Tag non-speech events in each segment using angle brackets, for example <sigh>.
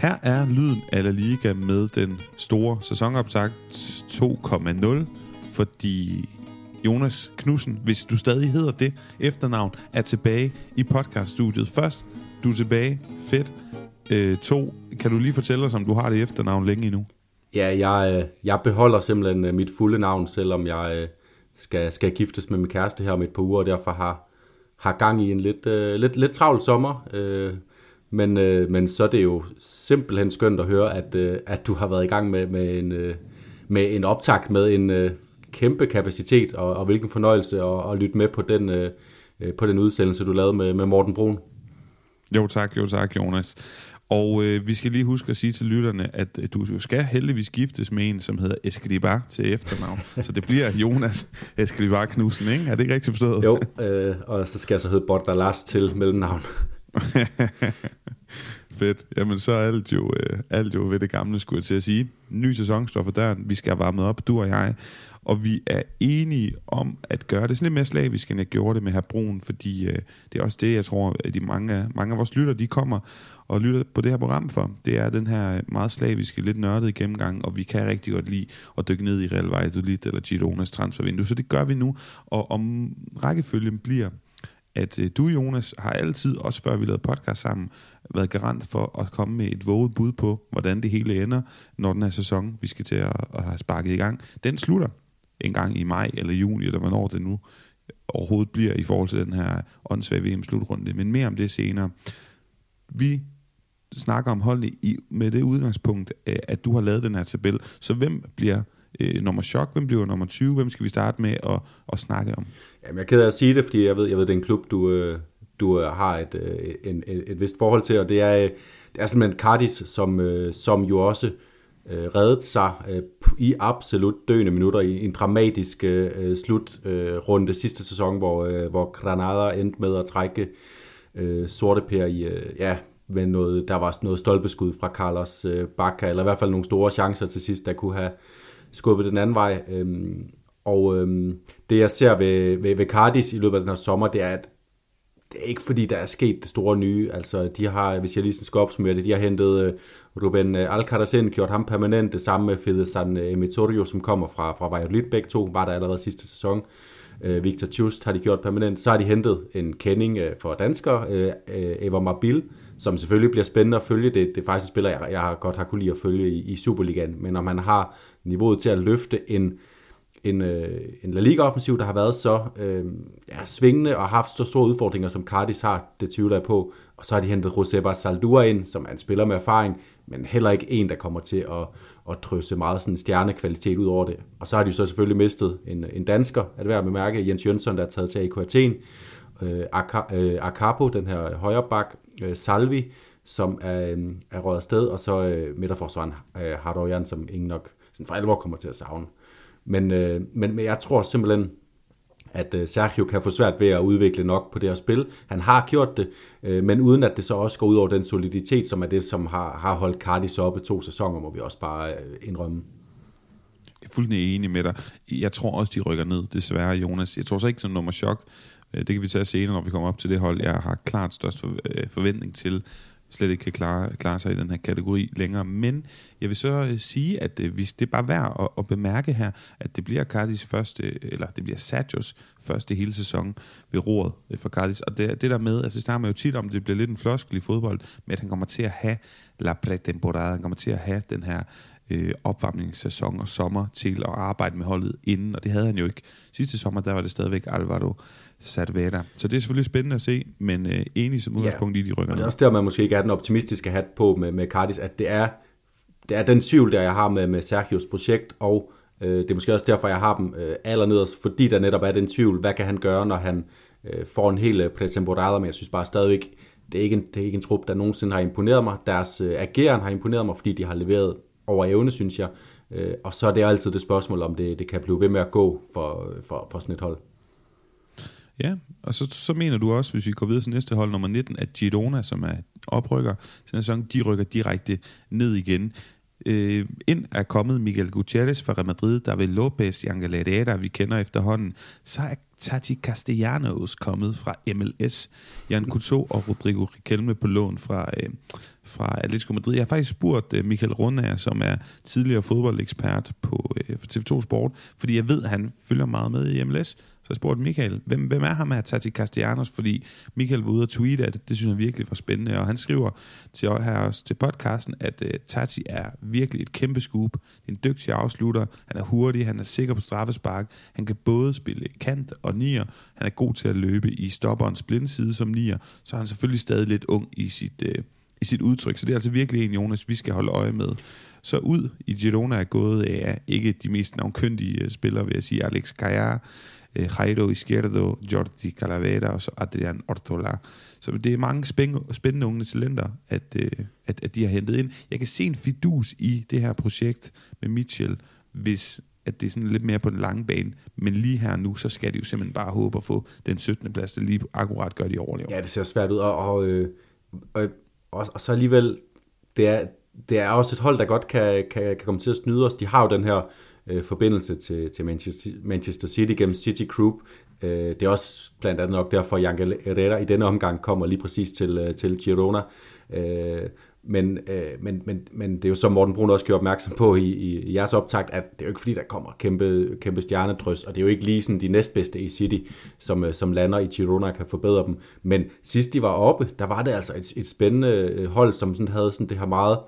Her er lyden af La Liga med den store sæsonoptakt 2,0, fordi Jonas Knudsen, hvis du stadig hedder det efternavn, er tilbage i podcaststudiet. Først, du er tilbage. Fedt. Øh, to, kan du lige fortælle os, om du har det efternavn længe endnu? Ja, jeg, øh, jeg beholder simpelthen øh, mit fulde navn, selvom jeg øh, skal, skal giftes med min kæreste her om et par uger, og derfor har, har gang i en lidt, lidt, lidt travl sommer. Øh, men, uh, men så er det jo simpelthen skønt at høre, at, uh, at du har været i gang med, med, en, uh, med en optakt med en uh, kæmpe kapacitet, og, og hvilken fornøjelse at, at lytte med på den, uh, på den udsendelse, du lavede med, med Morten Brun. Jo tak, jo tak, Jonas. Og øh, vi skal lige huske at sige til lytterne, at øh, du skal heldigvis giftes med en, som hedder Escribar til efternavn. <laughs> så det bliver Jonas Escribar Knudsen, ikke? Er det ikke rigtigt forstået? Jo, øh, og så skal jeg så hedde Bordalas til mellemnavn. <laughs> Fedt. Jamen så er alt jo, øh, alt jo ved det gamle, skulle jeg til at sige. Ny sæson står for døren. Vi skal have varmet op, du og jeg. Og vi er enige om at gøre det sådan lidt mere slavisk, end jeg gjorde det med her Brun, fordi øh, det er også det, jeg tror, at de mange, mange af vores lytter, de kommer og lytter på det her program for. Det er den her meget slaviske, lidt nørdede gennemgang, og vi kan rigtig godt lide at dykke ned i Real Valladolid eller Gironas transfervindue, så det gør vi nu. Og om rækkefølgen bliver, at øh, du, Jonas, har altid, også før vi lavede podcast sammen, været garant for at komme med et våget bud på, hvordan det hele ender, når den her sæson, vi skal til at, at have sparket i gang, den slutter en gang i maj eller juni, eller hvornår det nu overhovedet bliver i forhold til den her åndssvage VM-slutrunde. Men mere om det senere. Vi snakker om holdene i, med det udgangspunkt, øh, at du har lavet den her tabel. Så hvem bliver øh, nummer chok? Hvem bliver nummer 20? Hvem skal vi starte med at, at snakke om? Jamen, jeg er ked af at sige det, fordi jeg ved, jeg ved det er en klub, du, øh, du øh, har et, øh, en, et, et vist forhold til, og det er, øh, det er simpelthen Cardis, som, som jo også øh, reddet sig øh, i absolut døende minutter i en dramatisk øh, slutrunde øh, sidste sæson, hvor, øh, hvor Granada endte med at trække øh, sorte per i, øh, ja, med noget, der var noget stolpeskud fra Carlos øh, Bacca, eller i hvert fald nogle store chancer til sidst, der kunne have skubbet den anden vej. Øhm, og øhm, det jeg ser ved, ved, ved Cardis i løbet af den her sommer, det er, at det er ikke fordi, der er sket det store nye. Altså, de har, hvis jeg lige skal opsummere det, de har hentet øh, Ruben øh, Alcaraz ind, gjort ham permanent. Det samme med Fede San øh, Emitorio, som kommer fra, fra Valladolid. Begge to var der allerede sidste sæson. Øh, Victor Just har de gjort permanent. Så har de hentet en kending øh, for dansker, øh, øh Eva Marbil, som selvfølgelig bliver spændende at følge. Det, det er faktisk en spiller, jeg, jeg godt har kunne lide at følge i, i Superligaen. Men når man har niveauet til at løfte en, en, øh, en La Liga-offensiv, der har været så øh, ja, svingende og haft så store udfordringer, som Cardis har, det tvivler jeg på. Og så har de hentet Joseba Saldua ind, som er en spiller med erfaring, men heller ikke en, der kommer til at, at trøse meget sådan stjernekvalitet ud over det. Og så har de så selvfølgelig mistet en, en dansker, er det værd at bemærke, Jens Jønsson, der er taget til AK Athen, øh, Akapo, øh, den her højre bak, øh, Salvi, som er, øh, er røget afsted, og så øh, midterforsvaren øh, Haroyan, som ingen nok sådan for alvor kommer til at savne. Men, øh, men, men jeg tror simpelthen, at øh, Sergio kan få svært ved at udvikle nok på det her spil. Han har gjort det, øh, men uden at det så også går ud over den soliditet, som er det, som har, har holdt Cardis oppe to sæsoner, må vi også bare øh, indrømme. Jeg er fuldstændig enig med dig. Jeg tror også, de rykker ned, desværre, Jonas. Jeg tror så ikke, som nummer chok. Øh, det kan vi tage senere, når vi kommer op til det hold, jeg har klart størst øh, forventning til slet ikke kan klare, klare sig i den her kategori længere. Men jeg vil så øh, sige, at øh, hvis det er bare værd at, at bemærke her, at det bliver Cardis første, eller det bliver Sergios første hele sæson ved roret øh, for Cardis. Og det, det der med, altså det snakker man jo tit om, det bliver lidt en floskel i fodbold, men at han kommer til at have la pretemporada, han kommer til at have den her øh, opvarmningssæson og sommer til at arbejde med holdet inden, og det havde han jo ikke. Sidste sommer, der var det stadigvæk Alvaro Sadveda. Så det er selvfølgelig spændende at se, men øh, enig som udgangspunkt ja, i de rykker. Og det er også der, man måske ikke er den optimistiske hat på med, med Cardis, at det er, det er den tvivl, der jeg har med, med Sergios projekt, og øh, det er måske også derfor, jeg har dem øh, allernederst, fordi der netop er den tvivl, hvad kan han gøre, når han øh, får en hel øh, pretemporada, men jeg synes bare stadigvæk, det er ikke en, det er ikke en trup, der nogensinde har imponeret mig. Deres øh, ageren har imponeret mig, fordi de har leveret over evne, synes jeg. Øh, og så er det altid det spørgsmål, om det, det kan blive ved med at gå for, for, for sådan et hold. Ja, og så, så mener du også, hvis vi går videre til næste hold, nummer 19, at Girona, som er oprykker til sæson, de rykker direkte ned igen. Øh, ind er kommet Miguel Gutierrez fra Real Madrid, der vil Lopez, Angel vi kender efterhånden. Så er Tati Castellanos kommet fra MLS. Jan Couto og Rodrigo Riquelme på lån fra, øh, fra Atletico Madrid. Jeg har faktisk spurgt øh, Michael Rundager, som er tidligere fodboldekspert på øh, TV2 Sport, fordi jeg ved, at han følger meget med i MLS. Så jeg spurgte Michael, hvem, hvem er ham her, Tati Castellanos? Fordi Michael var ude og tweete, at det synes jeg virkelig var spændende, og han skriver til, her også til podcasten, at uh, Tati er virkelig et kæmpe scoop. Det er en dygtig afslutter, han er hurtig, han er sikker på straffespark, han kan både spille kant og nier, han er god til at løbe i stopperens blindside som nier, så er han selvfølgelig stadig lidt ung i sit, uh, i sit udtryk, så det er altså virkelig en, Jonas, vi skal holde øje med. Så ud i Girona er gået af ikke de mest navnkyndige øh, spillere, vil jeg sige, Alex Gaillard, eh, Jairo Izquierdo, Jordi Calavera og så Adrian Ortola. Så det er mange spændende, spændende unge talenter, at, øh, at, at de har hentet ind. Jeg kan se en fidus i det her projekt med Mitchell, hvis at det er sådan lidt mere på den lange bane. Men lige her nu, så skal de jo simpelthen bare håbe at få den 17. plads, der lige akkurat gør de overlever. Ja, det ser svært ud. Og, og, øh, og, og, og så alligevel, det er, det er også et hold, der godt kan, kan, kan komme til at snyde os. De har jo den her øh, forbindelse til, til Manchester, Manchester City gennem City Group. Øh, det er også blandt andet nok derfor, at Jan Herrera i denne omgang kommer lige præcis til, øh, til Girona. Øh, men, øh, men, men, men det er jo som Morten Brun også gjorde opmærksom på i, i, i jeres optakt, at det er jo ikke fordi, der kommer kæmpe, kæmpe stjernedrys, og det er jo ikke lige sådan de næstbedste i City, som, øh, som lander i Girona kan forbedre dem. Men sidst de var oppe, der var det altså et, et spændende øh, hold, som sådan havde sådan det her meget,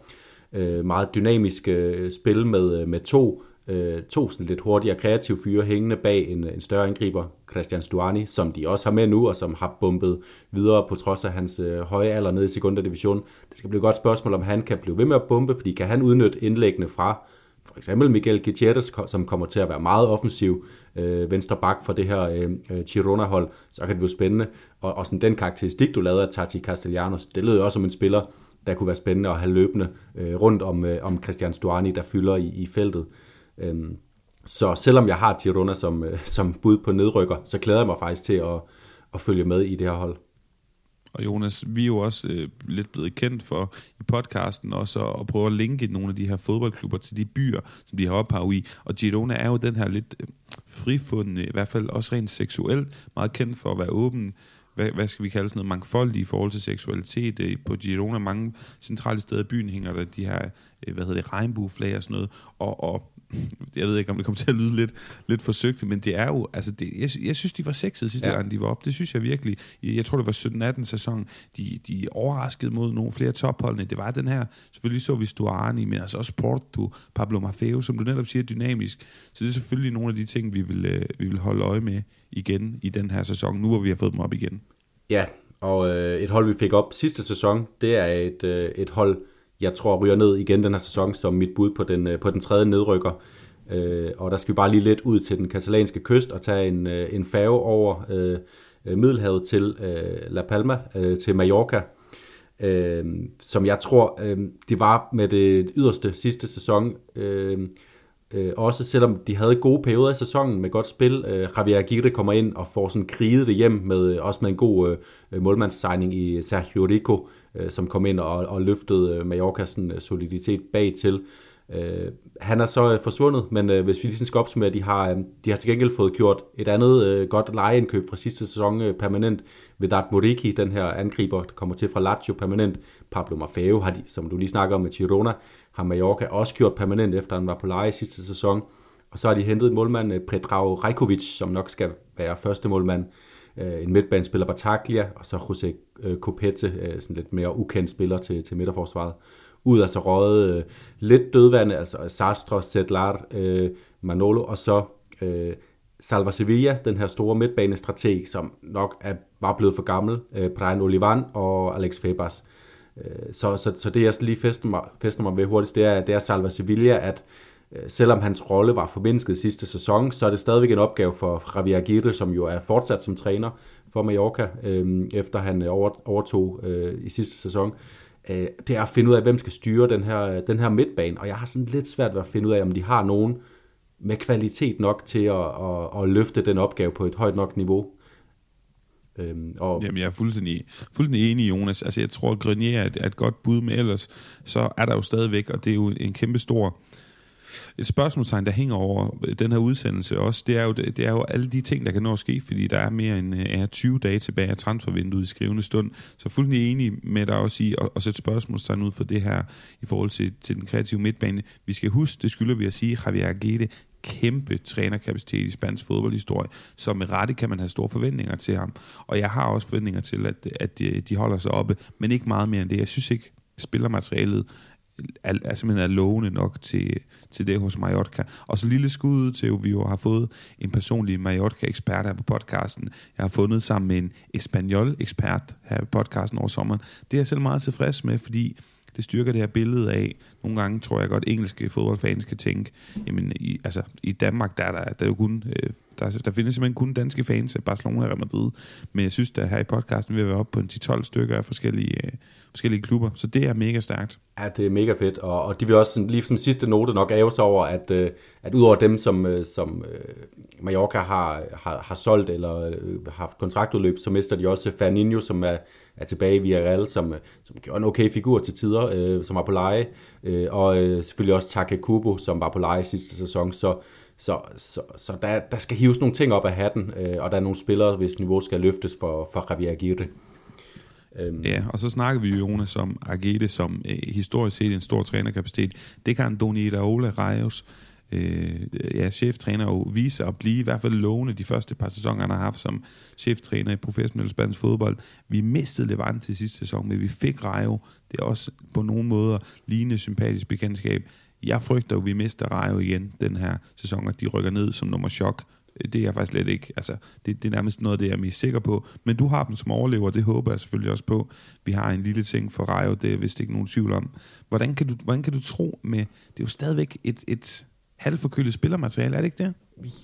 øh, meget dynamiske øh, spil med, med to øh, to sådan lidt hurtigere kreative fyre hængende bag en, en større angriber, Christian Stuani, som de også har med nu, og som har bumpet videre på trods af hans øh, høje alder nede i sekundær division. Det skal blive et godt spørgsmål, om han kan blive ved med at bombe, fordi kan han udnytte indlæggene fra for eksempel Miguel Gutierrez, som kommer til at være meget offensiv øh, venstre bak for det her øh, øh, Girona-hold, så kan det blive spændende. Og, og sådan den karakteristik, du lavede af Tati Castellanos, det lød også som en spiller, der kunne være spændende at have løbende øh, rundt om, øh, om Christian Stuani, der fylder i, i feltet. Øhm, så selvom jeg har Girona som, øh, som bud på nedrykker, så glæder jeg mig faktisk til at, at følge med i det her hold. Og Jonas, vi er jo også øh, lidt blevet kendt for i podcasten også at, at prøve at linke nogle af de her fodboldklubber til de byer, som de har ophav i. Og Girona er jo den her lidt øh, frifundne, i hvert fald også rent seksuelt, meget kendt for at være åben hvad, hvad skal vi kalde sådan noget, mangfoldig i forhold til seksualitet. Øh, på Girona, mange centrale steder i byen hænger der de her, øh, hvad hedder det, regnbueflag og sådan noget. Og, og jeg ved ikke, om det kommer til at lyde lidt, lidt forsøgt, men det er jo, altså det, jeg, jeg synes, de var sexede sidste ja. gang, de var op. Det synes jeg virkelig. Jeg tror, det var 17-18 sæson. De, de overraskede mod nogle flere topholdene. Det var den her, selvfølgelig så vi Stuani, men altså også Porto, Pablo Maffeo, som du netop siger, dynamisk. Så det er selvfølgelig nogle af de ting, vi vil, øh, vi vil holde øje med igen i den her sæson, nu hvor vi har fået dem op igen. Ja, og øh, et hold, vi fik op sidste sæson, det er et, øh, et hold, jeg tror ryger ned igen den her sæson som mit bud på den, øh, på den tredje nedrykker. Øh, og der skal vi bare lige lidt ud til den katalanske kyst og tage en, øh, en færge over øh, øh, Middelhavet til øh, La Palma, øh, til Mallorca, øh, som jeg tror, øh, det var med det yderste sidste sæson. Øh, øh, også selvom de havde gode perioder i sæsonen med godt spil. Øh, Javier Aguirre kommer ind og får sådan kriget det hjem, med, også med en god øh, målmandssigning i Sergio Rico, øh, som kom ind og, og løftede øh, Mallorcas sådan, øh, soliditet bag til. Øh, han er så øh, forsvundet, men øh, hvis vi lige skal opsummere, de har, de har til gengæld fået gjort et andet øh, godt lejeindkøb fra sidste sæson øh, permanent. Vedat Moriki, den her angriber, der kommer til fra Lazio permanent. Pablo Maffeo, har de, som du lige snakker om med Girona, har Mallorca også gjort permanent, efter han var på leje sidste sæson. Og så har de hentet en målmand, Predrag Rajkovic, som nok skal være første målmand. Øh, en midtbanespiller Bataglia, og så Jose øh, Copete, øh, sådan lidt mere ukendt spiller til, til midterforsvaret ud af så røget øh, lidt dødvande, altså Sastre, Zedlar, øh, Manolo, og så øh, Salva Sevilla, den her store midtbanestrateg, som nok er bare blevet for gammel, øh, Brian Olivan og Alex Febas. Øh, så, så, så det jeg lige fester mig, fester mig ved hurtigst, det er, det er Salva Sevilla, at øh, Øh, selvom hans rolle var formindsket sidste sæson, så er det stadigvæk en opgave for Javier Aguirre, som jo er fortsat som træner for Mallorca, øh, efter han øh, overtog øh, i sidste sæson øh, det er at finde ud af, hvem skal styre den her, øh, den her midtbane. Og jeg har sådan lidt svært ved at finde ud af, om de har nogen med kvalitet nok til at, at, at løfte den opgave på et højt nok niveau. Øhm, og Jamen, jeg er fuldstændig, fuldstændig enig, Jonas. Altså, jeg tror, at Grenier er et, er et godt bud, med ellers så er der jo stadigvæk, og det er jo en kæmpe stor et spørgsmålstegn, der hænger over øh, den her udsendelse også, det er, jo, det er jo alle de ting, der kan nå at ske, fordi der er mere end øh, er 20 dage tilbage af transfervinduet i skrivende stund. Så fuldstændig enig med dig også i at, at sætte spørgsmålstegn ud for det her i forhold til, til den kreative midtbane. Vi skal huske, det skylder vi at sige, Javier Aguirre kæmpe trænerkapacitet i spansk fodboldhistorie, så med rette kan man have store forventninger til ham. Og jeg har også forventninger til, at, at de, de holder sig oppe, men ikke meget mere end det. Jeg synes ikke, spillermaterialet er, er simpelthen er lovende nok til, til det hos Mallorca. Og så lille skud til, at vi jo har fået en personlig Mallorca-ekspert her på podcasten. Jeg har fundet sammen med en Espanol-ekspert her på podcasten over sommeren. Det er jeg selv meget tilfreds med, fordi det styrker det her billede af, nogle gange tror jeg godt, engelske fodboldfans kan tænke, jamen i, altså, i Danmark, der er der, der er jo kun, øh, der, der findes simpelthen kun danske fans af Barcelona og Real Madrid, men jeg synes, at her i podcasten vil være oppe på en 10-12 stykker af forskellige, øh, forskellige klubber, så det er mega stærkt. Ja, det er mega fedt, og, og de vil også lige som sidste note nok æve sig over, at, øh, at udover dem, som, øh, som øh, Mallorca har, har, har solgt eller øh, haft kontraktudløb, så mister de også Ferninho, som er, er tilbage i Villarreal, som, øh, som gjorde en okay figur til tider, øh, som var på leje, øh, og øh, selvfølgelig også Take Kubo, som var på leje sidste sæson, så så, så, så der, der skal hives nogle ting op af hatten, øh, og der er nogle spillere, hvis niveau skal løftes for, for Javier Aguirre. Øhm. Ja, og så snakker vi jo, Jonas, om Aguirre, som øh, historisk set en stor trænerkapacitet. Det kan Doni Ola Reyes, øh, ja, cheftræner, jo vise at blive i hvert fald lovende de første par sæsoner, han har haft som cheftræner i professionel spansk fodbold. Vi mistede Levante til sidste sæson, men vi fik Rayo. Det er også på nogle måder lignende sympatisk bekendtskab. Jeg frygter at vi mister Rayo igen den her sæson, og de rykker ned som nummer chok det er jeg faktisk slet ikke. Altså, det, det er nærmest noget af det, jeg er mest sikker på. Men du har dem som overlever, det håber jeg selvfølgelig også på. Vi har en lille ting for Rayo, det er vist ikke nogen tvivl om. Hvordan kan du, hvordan kan du tro med, det er jo stadigvæk et, et halvforkølet spillermateriale, er det ikke det?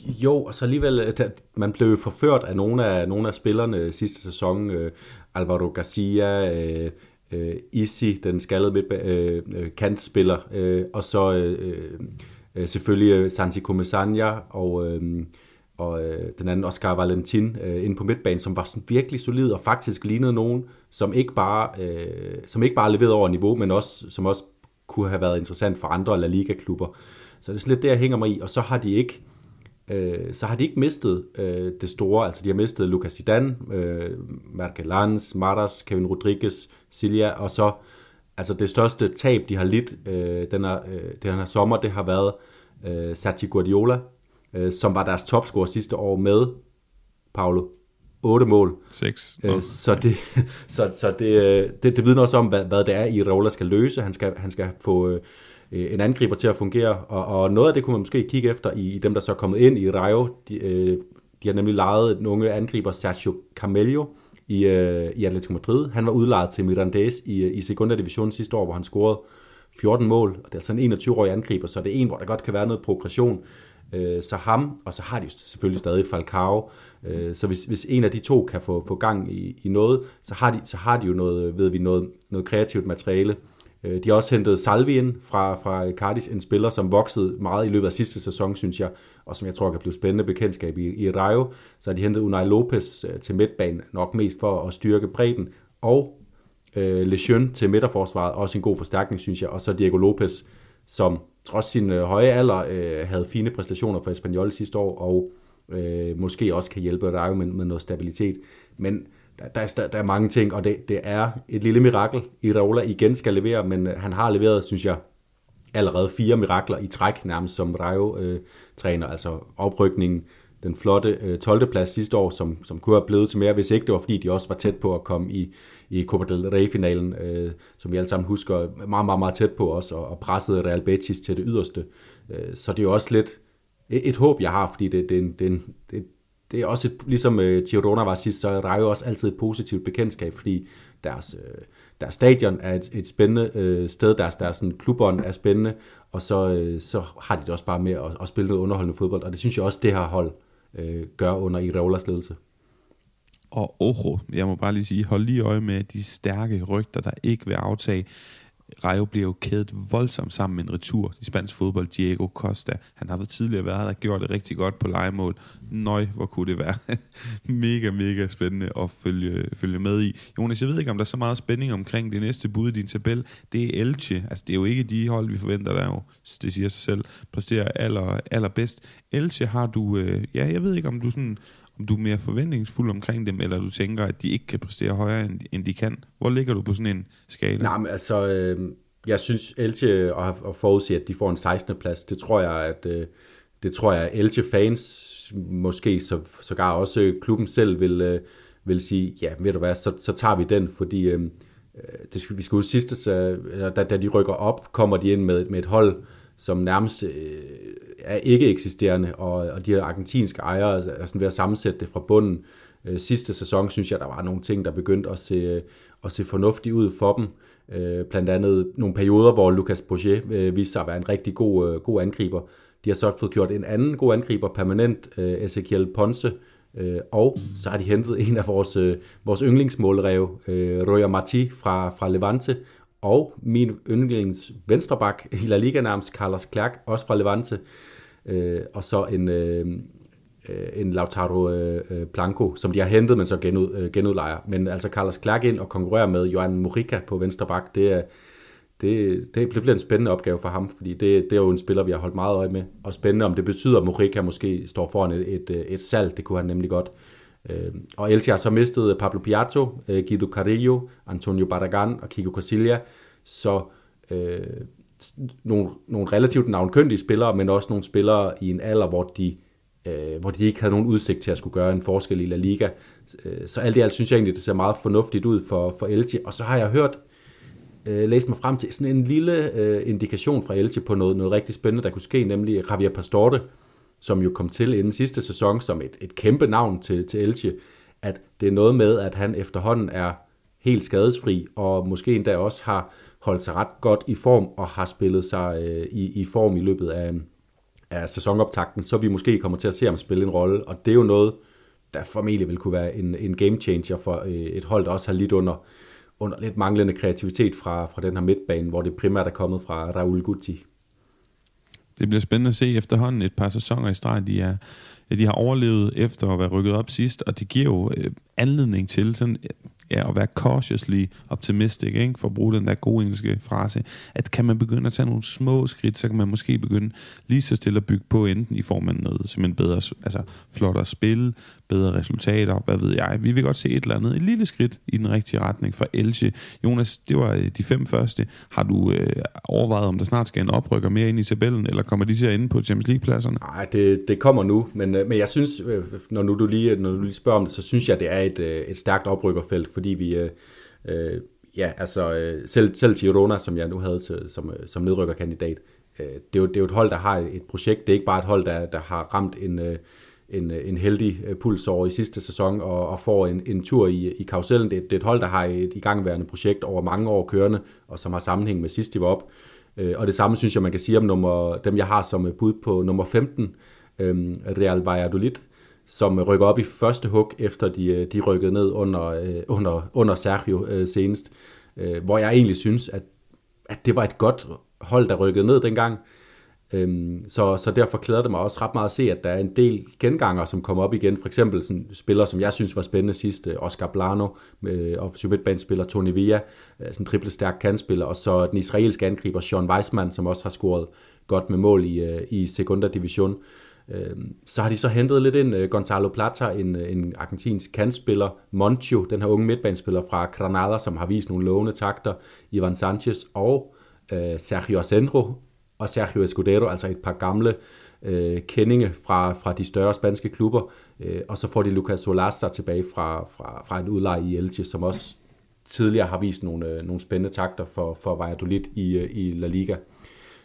Jo, og så alligevel, øh, man blev forført af nogle af, nogle af spillerne sidste sæson. Øh, Alvaro Garcia, øh, øh, Isi, den skaldede midt, øh, øh, kantspiller, øh, og så øh, øh, øh selvfølgelig øh, Santi Comesania og... Øh, og øh, den anden Oscar Valentin øh, inde på midtbanen, som var sådan virkelig solid og faktisk lignede nogen, som ikke bare, øh, som ikke bare leverede over niveau, men også, som også kunne have været interessant for andre La Liga-klubber. Så det er sådan lidt det, jeg hænger mig i, og så har de ikke, øh, så har de ikke mistet øh, det store, altså de har mistet Lucas Zidane, øh, Markelans, Maras, Kevin Rodriguez, Silja, og så altså det største tab, de har lidt øh, den, her, øh, den her sommer, det har været øh, Sergio Guardiola, øh, som var deres topscorer sidste år med, Paolo, 8 mål. 6. Øh, så det, <laughs> så, så det, øh, det, det vidner også om, hvad, hvad det er, i Raula skal løse. Han skal, han skal få øh, Øh, en angriber til at fungere, og, og noget af det kunne man måske kigge efter i, i dem, der så er kommet ind i Rayo. De, øh, de har nemlig lejet en unge angriber, Sergio Camello, i, øh, i Atletico Madrid. Han var udlejet til Mirandes i, øh, i Segunda Division sidste år, hvor han scorede 14 mål. Og det er altså en 21-årig angriber, så det er en, hvor der godt kan være noget progression. Øh, så ham, og så har de jo selvfølgelig stadig Falcao. Øh, så hvis, hvis en af de to kan få, få gang i, i noget, så har, de, så har de jo noget, ved vi, noget, noget kreativt materiale. Øh, de har også hentet Salvien fra, fra Cardis, en spiller, som voksede meget i løbet af sidste sæson, synes jeg, og som jeg tror kan blive spændende bekendtskab i, i Rayo. Så har de hentet Unai Lopez øh, til midtbanen, nok mest for at styrke bredden, og øh, Lejeune til midterforsvaret, også en god forstærkning, synes jeg, og så Diego Lopez, som trods sin øh, høje alder øh, havde fine præstationer for Espanyol sidste år, og øh, måske også kan hjælpe Rayo med, med noget stabilitet. Men der, der, er, der er mange ting, og det, det er et lille mirakel, Iraola igen skal levere, men øh, han har leveret, synes jeg, allerede fire mirakler i træk, nærmest som Rayo-træner, øh, altså oprykningen, den flotte øh, 12. plads sidste år, som, som kunne have blevet til mere, hvis ikke det var, fordi de også var tæt på at komme i, i Copa del Rey-finalen, øh, som vi alle sammen husker, meget, meget, meget tæt på os, og, og pressede Real Betis til det yderste. Øh, så det er jo også lidt et, et håb, jeg har, fordi det, det, det, det, det er også, et, ligesom øh, Girona var sidst, så er Rayo også altid et positivt bekendtskab, fordi deres, øh, deres stadion er et, et spændende øh, sted, deres, deres sådan, klubånd er spændende, og så, øh, så har de det også bare med at, at spille noget underholdende fodbold, og det synes jeg også, det her hold øh, gør under Iraolas ledelse. Og oho, jeg må bare lige sige, hold lige øje med de stærke rygter, der ikke vil aftage. Rayo bliver jo kædet voldsomt sammen med en retur i spansk fodbold, Diego Costa. Han har været tidligere været der, gjort det rigtig godt på legemål. Nøj, hvor kunne det være <laughs> mega, mega spændende at følge, følge med i. Jonas, jeg ved ikke, om der er så meget spænding omkring det næste bud i din tabel. Det er Elche. Altså, det er jo ikke de hold, vi forventer, der jo, det siger sig selv, præsterer aller, allerbedst. Elche har du, øh, ja, jeg ved ikke, om du sådan om du er mere forventningsfuld omkring dem, eller du tænker, at de ikke kan præstere højere, end, de kan. Hvor ligger du på sådan en skala? Nej, men altså, øh, jeg synes Elche og, forudse, at de får en 16. plads, det tror jeg, at øh, det tror jeg, Elche fans måske så, sågar også klubben selv vil, øh, vil sige, ja, ved du hvad, så, så tager vi den, fordi øh, øh det, vi skal jo sidste, så, da, da de rykker op, kommer de ind med, med et hold, som nærmest øh, er ikke eksisterende, og, og de her argentinske ejere er sådan ved at sammensætte det fra bunden. Øh, sidste sæson synes jeg, der var nogle ting, der begyndte at se, at se fornuftigt ud for dem. Øh, blandt andet nogle perioder, hvor Lucas Bourget øh, viste sig at være en rigtig god, øh, god angriber. De har så fået gjort en anden god angriber permanent, øh, Ezekiel Ponce, øh, og så har de hentet en af vores, øh, vores yndlingsmålrev, øh, Roger Marti fra, fra Levante, og min yndlings venstreback i La Liga nærmest, Carlos Clark, også fra Levante, øh, og så en, øh, øh en Lautaro øh, øh, Blanco, som de har hentet, men så genud, øh, genudlejer. Men altså Carlos Clark ind og konkurrerer med Johan Morica på venstre bak, det, det, det bliver en spændende opgave for ham, fordi det, det er jo en spiller, vi har holdt meget øje med. Og spændende, om det betyder, at Morica måske står foran et, et, et salg, det kunne han nemlig godt. Øh, Øh, og Elche har så mistet øh, Pablo Piatto, øh, Guido Carrillo, Antonio Barragan og Kiko Casilla, så øh, nogle, nogle relativt navnkyndige spillere, men også nogle spillere i en alder, hvor de, øh, hvor de ikke havde nogen udsigt til at skulle gøre en forskel i La Liga. Øh, så alt i alt synes jeg egentlig, det ser meget fornuftigt ud for, for Elche. Og så har jeg hørt, øh, læst mig frem til sådan en lille øh, indikation fra Elche på noget, noget rigtig spændende, der kunne ske, nemlig Javier Pastorte, som jo kom til inden sidste sæson som et, et kæmpe navn til, til Elche, at det er noget med, at han efterhånden er helt skadesfri, og måske endda også har holdt sig ret godt i form, og har spillet sig øh, i, i form i løbet af, af sæsonoptakten, så vi måske kommer til at se ham spille en rolle, og det er jo noget, der formentlig vil kunne være en, en game changer for øh, et hold, der også har lidt under, under lidt manglende kreativitet fra, fra den her midtbane, hvor det primært er kommet fra Raul Guti. Det bliver spændende at se efterhånden et par sæsoner i streg. De, er, de har overlevet efter at være rykket op sidst, og det giver jo øh, anledning til sådan, ja, at være cautiously optimistic, ikke? for at bruge den der gode engelske frase, at kan man begynde at tage nogle små skridt, så kan man måske begynde lige så stille at bygge på, enten i form af noget simpelthen bedre, altså flottere spil, bedre resultater, hvad ved jeg. Vi vil godt se et eller andet, et lille skridt i den rigtige retning for Elche. Jonas, det var øh, de fem første. Har du øh, overvejet, om der snart skal en oprykker mere ind i tabellen, eller kommer de til at ende på Champions League-pladserne? Nej, det, det kommer nu, men, øh, men jeg synes, øh, når nu du lige, når du lige spørger om det, så synes jeg, det er et, et stærkt oprykkerfelt, fordi vi... Øh, øh, ja, altså øh, selv, selv Girona, som jeg nu havde til, som, øh, som nedrykkerkandidat, øh, det, er jo, det er jo et hold, der har et projekt. Det er ikke bare et hold, der, der har ramt en, øh, en, øh, en heldig puls over i sidste sæson og, og får en, en tur i, i karusellen. Det, det er et hold, der har et igangværende projekt over mange år kørende, og som har sammenhæng med sidst de var op. Og det samme synes jeg, man kan sige om nummer, dem, jeg har som bud på nummer 15, Real Valladolid, som rykker op i første hug, efter de, øh, de rykkede ned under, øh, under, under Sergio øh, senest. Hvor jeg egentlig synes, at, at det var et godt hold, der rykkede ned dengang. Øhm, så, så derfor klæder det mig også ret meget at se, at der er en del genganger, som kommer op igen. For eksempel sådan spillere, som jeg synes var spændende sidst, Oscar Blano, med offensiv midtbanespiller Tony Villa, øh, sådan en triple stærk kandspiller, og så den israelske angriber Sean Weisman, som også har scoret godt med mål i, øh, i Segunda Division. Øhm, så har de så hentet lidt ind øh, Gonzalo Plata, en, øh, en argentinsk kantspiller, Moncho, den her unge midtbanespiller fra Granada, som har vist nogle lovende takter, Ivan Sanchez og øh, Sergio Asendro, og Sergio Escudero, altså et par gamle øh, kendinge fra, fra de større spanske klubber. Øh, og så får de Lucas Solasta tilbage fra, fra, fra en udleje i Elche, som også tidligere har vist nogle, øh, nogle spændende takter for, for Valladolid i, øh, i La Liga.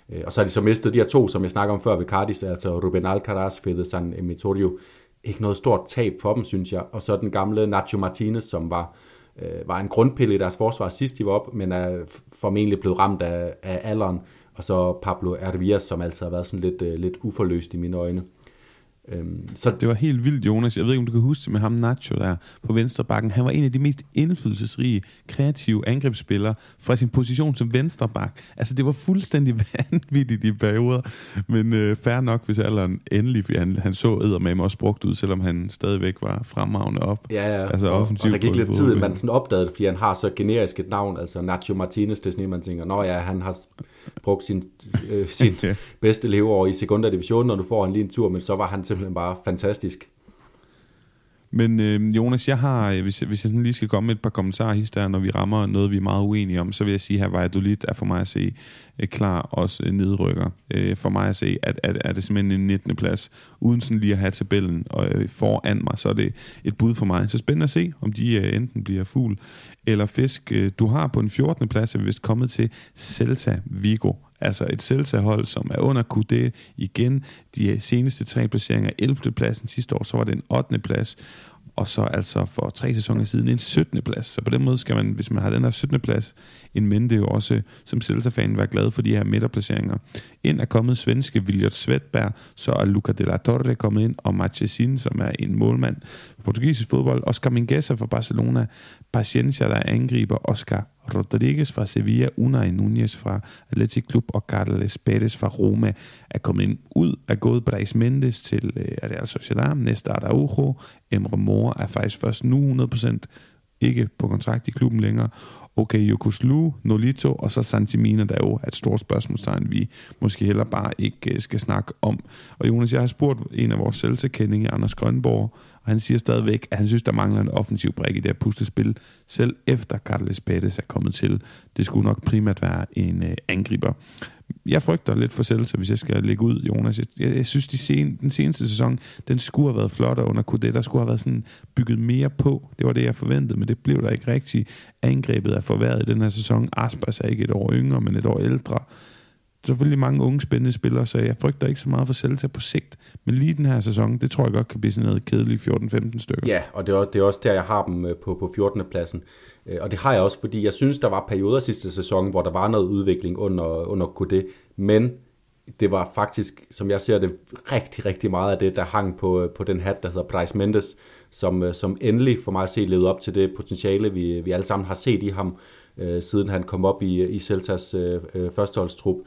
Øh, og så har de så mistet de her to, som jeg snakker om før ved Cardis, altså Ruben Alcaraz, Fede San Emitorio. Ikke noget stort tab for dem, synes jeg. Og så den gamle Nacho Martinez, som var, øh, var en grundpille i deres forsvar sidst de var op, men er formentlig blevet ramt af, af alderen og så Pablo Arvias, som altid har været sådan lidt, øh, lidt uforløst i mine øjne. Øhm, så det var helt vildt, Jonas. Jeg ved ikke, om du kan huske med ham Nacho der på venstre bakken. Han var en af de mest indflydelsesrige, kreative angrebsspillere fra sin position som venstre bak. Altså, det var fuldstændig <laughs> vanvittigt i perioder. Men øh, fair nok, hvis alderen endelig, han, han så med også brugt ud, selvom han stadigvæk var fremragende op. Ja, ja. Altså, og, og der gik lidt tid, man sådan opdagede fordi han har så generisk et navn, altså Nacho Martinez, det er sådan, man tænker, nå ja, han har brugt sin, øh, sin <laughs> bedste leveår i sekundærdivisionen, når du får en lige en tur, men så var han simpelthen bare fantastisk. Men øh, Jonas, jeg har, øh, hvis, hvis jeg sådan lige skal komme med et par kommentarer her, når vi rammer noget, vi er meget uenige om, så vil jeg sige, at Valladolid er for mig at se øh, klar også øh, nedrykker. Øh, for mig at se, at, at, at det simpelthen en 19. plads, uden sådan lige at have tabellen og, øh, foran mig, så er det et bud for mig. Så spændende at se, om de øh, enten bliver fugl eller fisk. Øh, du har på en 14. plads, er vi vist kommet til Celta Vigo. Altså et Celta-hold, som er under QD igen. De seneste tre placeringer, 11. pladsen sidste år, så var det en 8. plads og så altså for tre sæsoner siden en 17. plads. Så på den måde skal man, hvis man har den her 17. plads, en mente jo også som Celta-fan være glad for de her midterplaceringer. Ind er kommet svenske Viljot Svedberg, så er Luca de la Torre kommet ind, og Marchesin, som er en målmand. For portugisisk fodbold, Oscar Mingueza fra Barcelona, Paciencia, der angriber, Oscar Rodriguez fra Sevilla, Unai Nunez fra Athletic Club og Carles Pérez fra Roma er kommet ind ud af gået Brais Mendes til øh, Real Sociedad, næste Araujo, Emre Mor er faktisk først nu 100% ikke på kontrakt i klubben længere, okay, Yokuslu, Nolito og så Santimina, der jo er et stort spørgsmålstegn, vi måske heller bare ikke øh, skal snakke om. Og Jonas, jeg har spurgt en af vores selvtilkendinge, Anders Grønborg, og han siger stadigvæk, at han synes, der mangler en offensiv brik i det her puslespil, selv efter Carles Pérez er kommet til. Det skulle nok primært være en øh, angriber. Jeg frygter lidt for Celta, hvis jeg skal lægge ud, Jonas. Jeg, jeg, jeg synes, de sen, den seneste sæson, den skulle have været flottere under KD. Der skulle have været sådan bygget mere på. Det var det, jeg forventede, men det blev der ikke rigtigt. Angrebet er forværret i den her sæson. Aspas er ikke et år yngre, men et år ældre selvfølgelig mange unge spændende spillere, så jeg frygter ikke så meget for Celta på sigt. Men lige den her sæson, det tror jeg godt kan blive sådan noget kedeligt 14-15 stykker. Ja, og det er, det er også der, jeg har dem øh, på, på 14. pladsen. Øh, og det har jeg også, fordi jeg synes, der var perioder sidste sæson, hvor der var noget udvikling under, under KD, men det var faktisk, som jeg ser det, rigtig, rigtig meget af det, der hang på, øh, på den hat, der hedder Bryce Mendes, som, som endelig for mig at se levede op til det potentiale, vi, vi alle sammen har set i ham, øh, siden han kom op i, i Celtas øh, førsteholdstrup.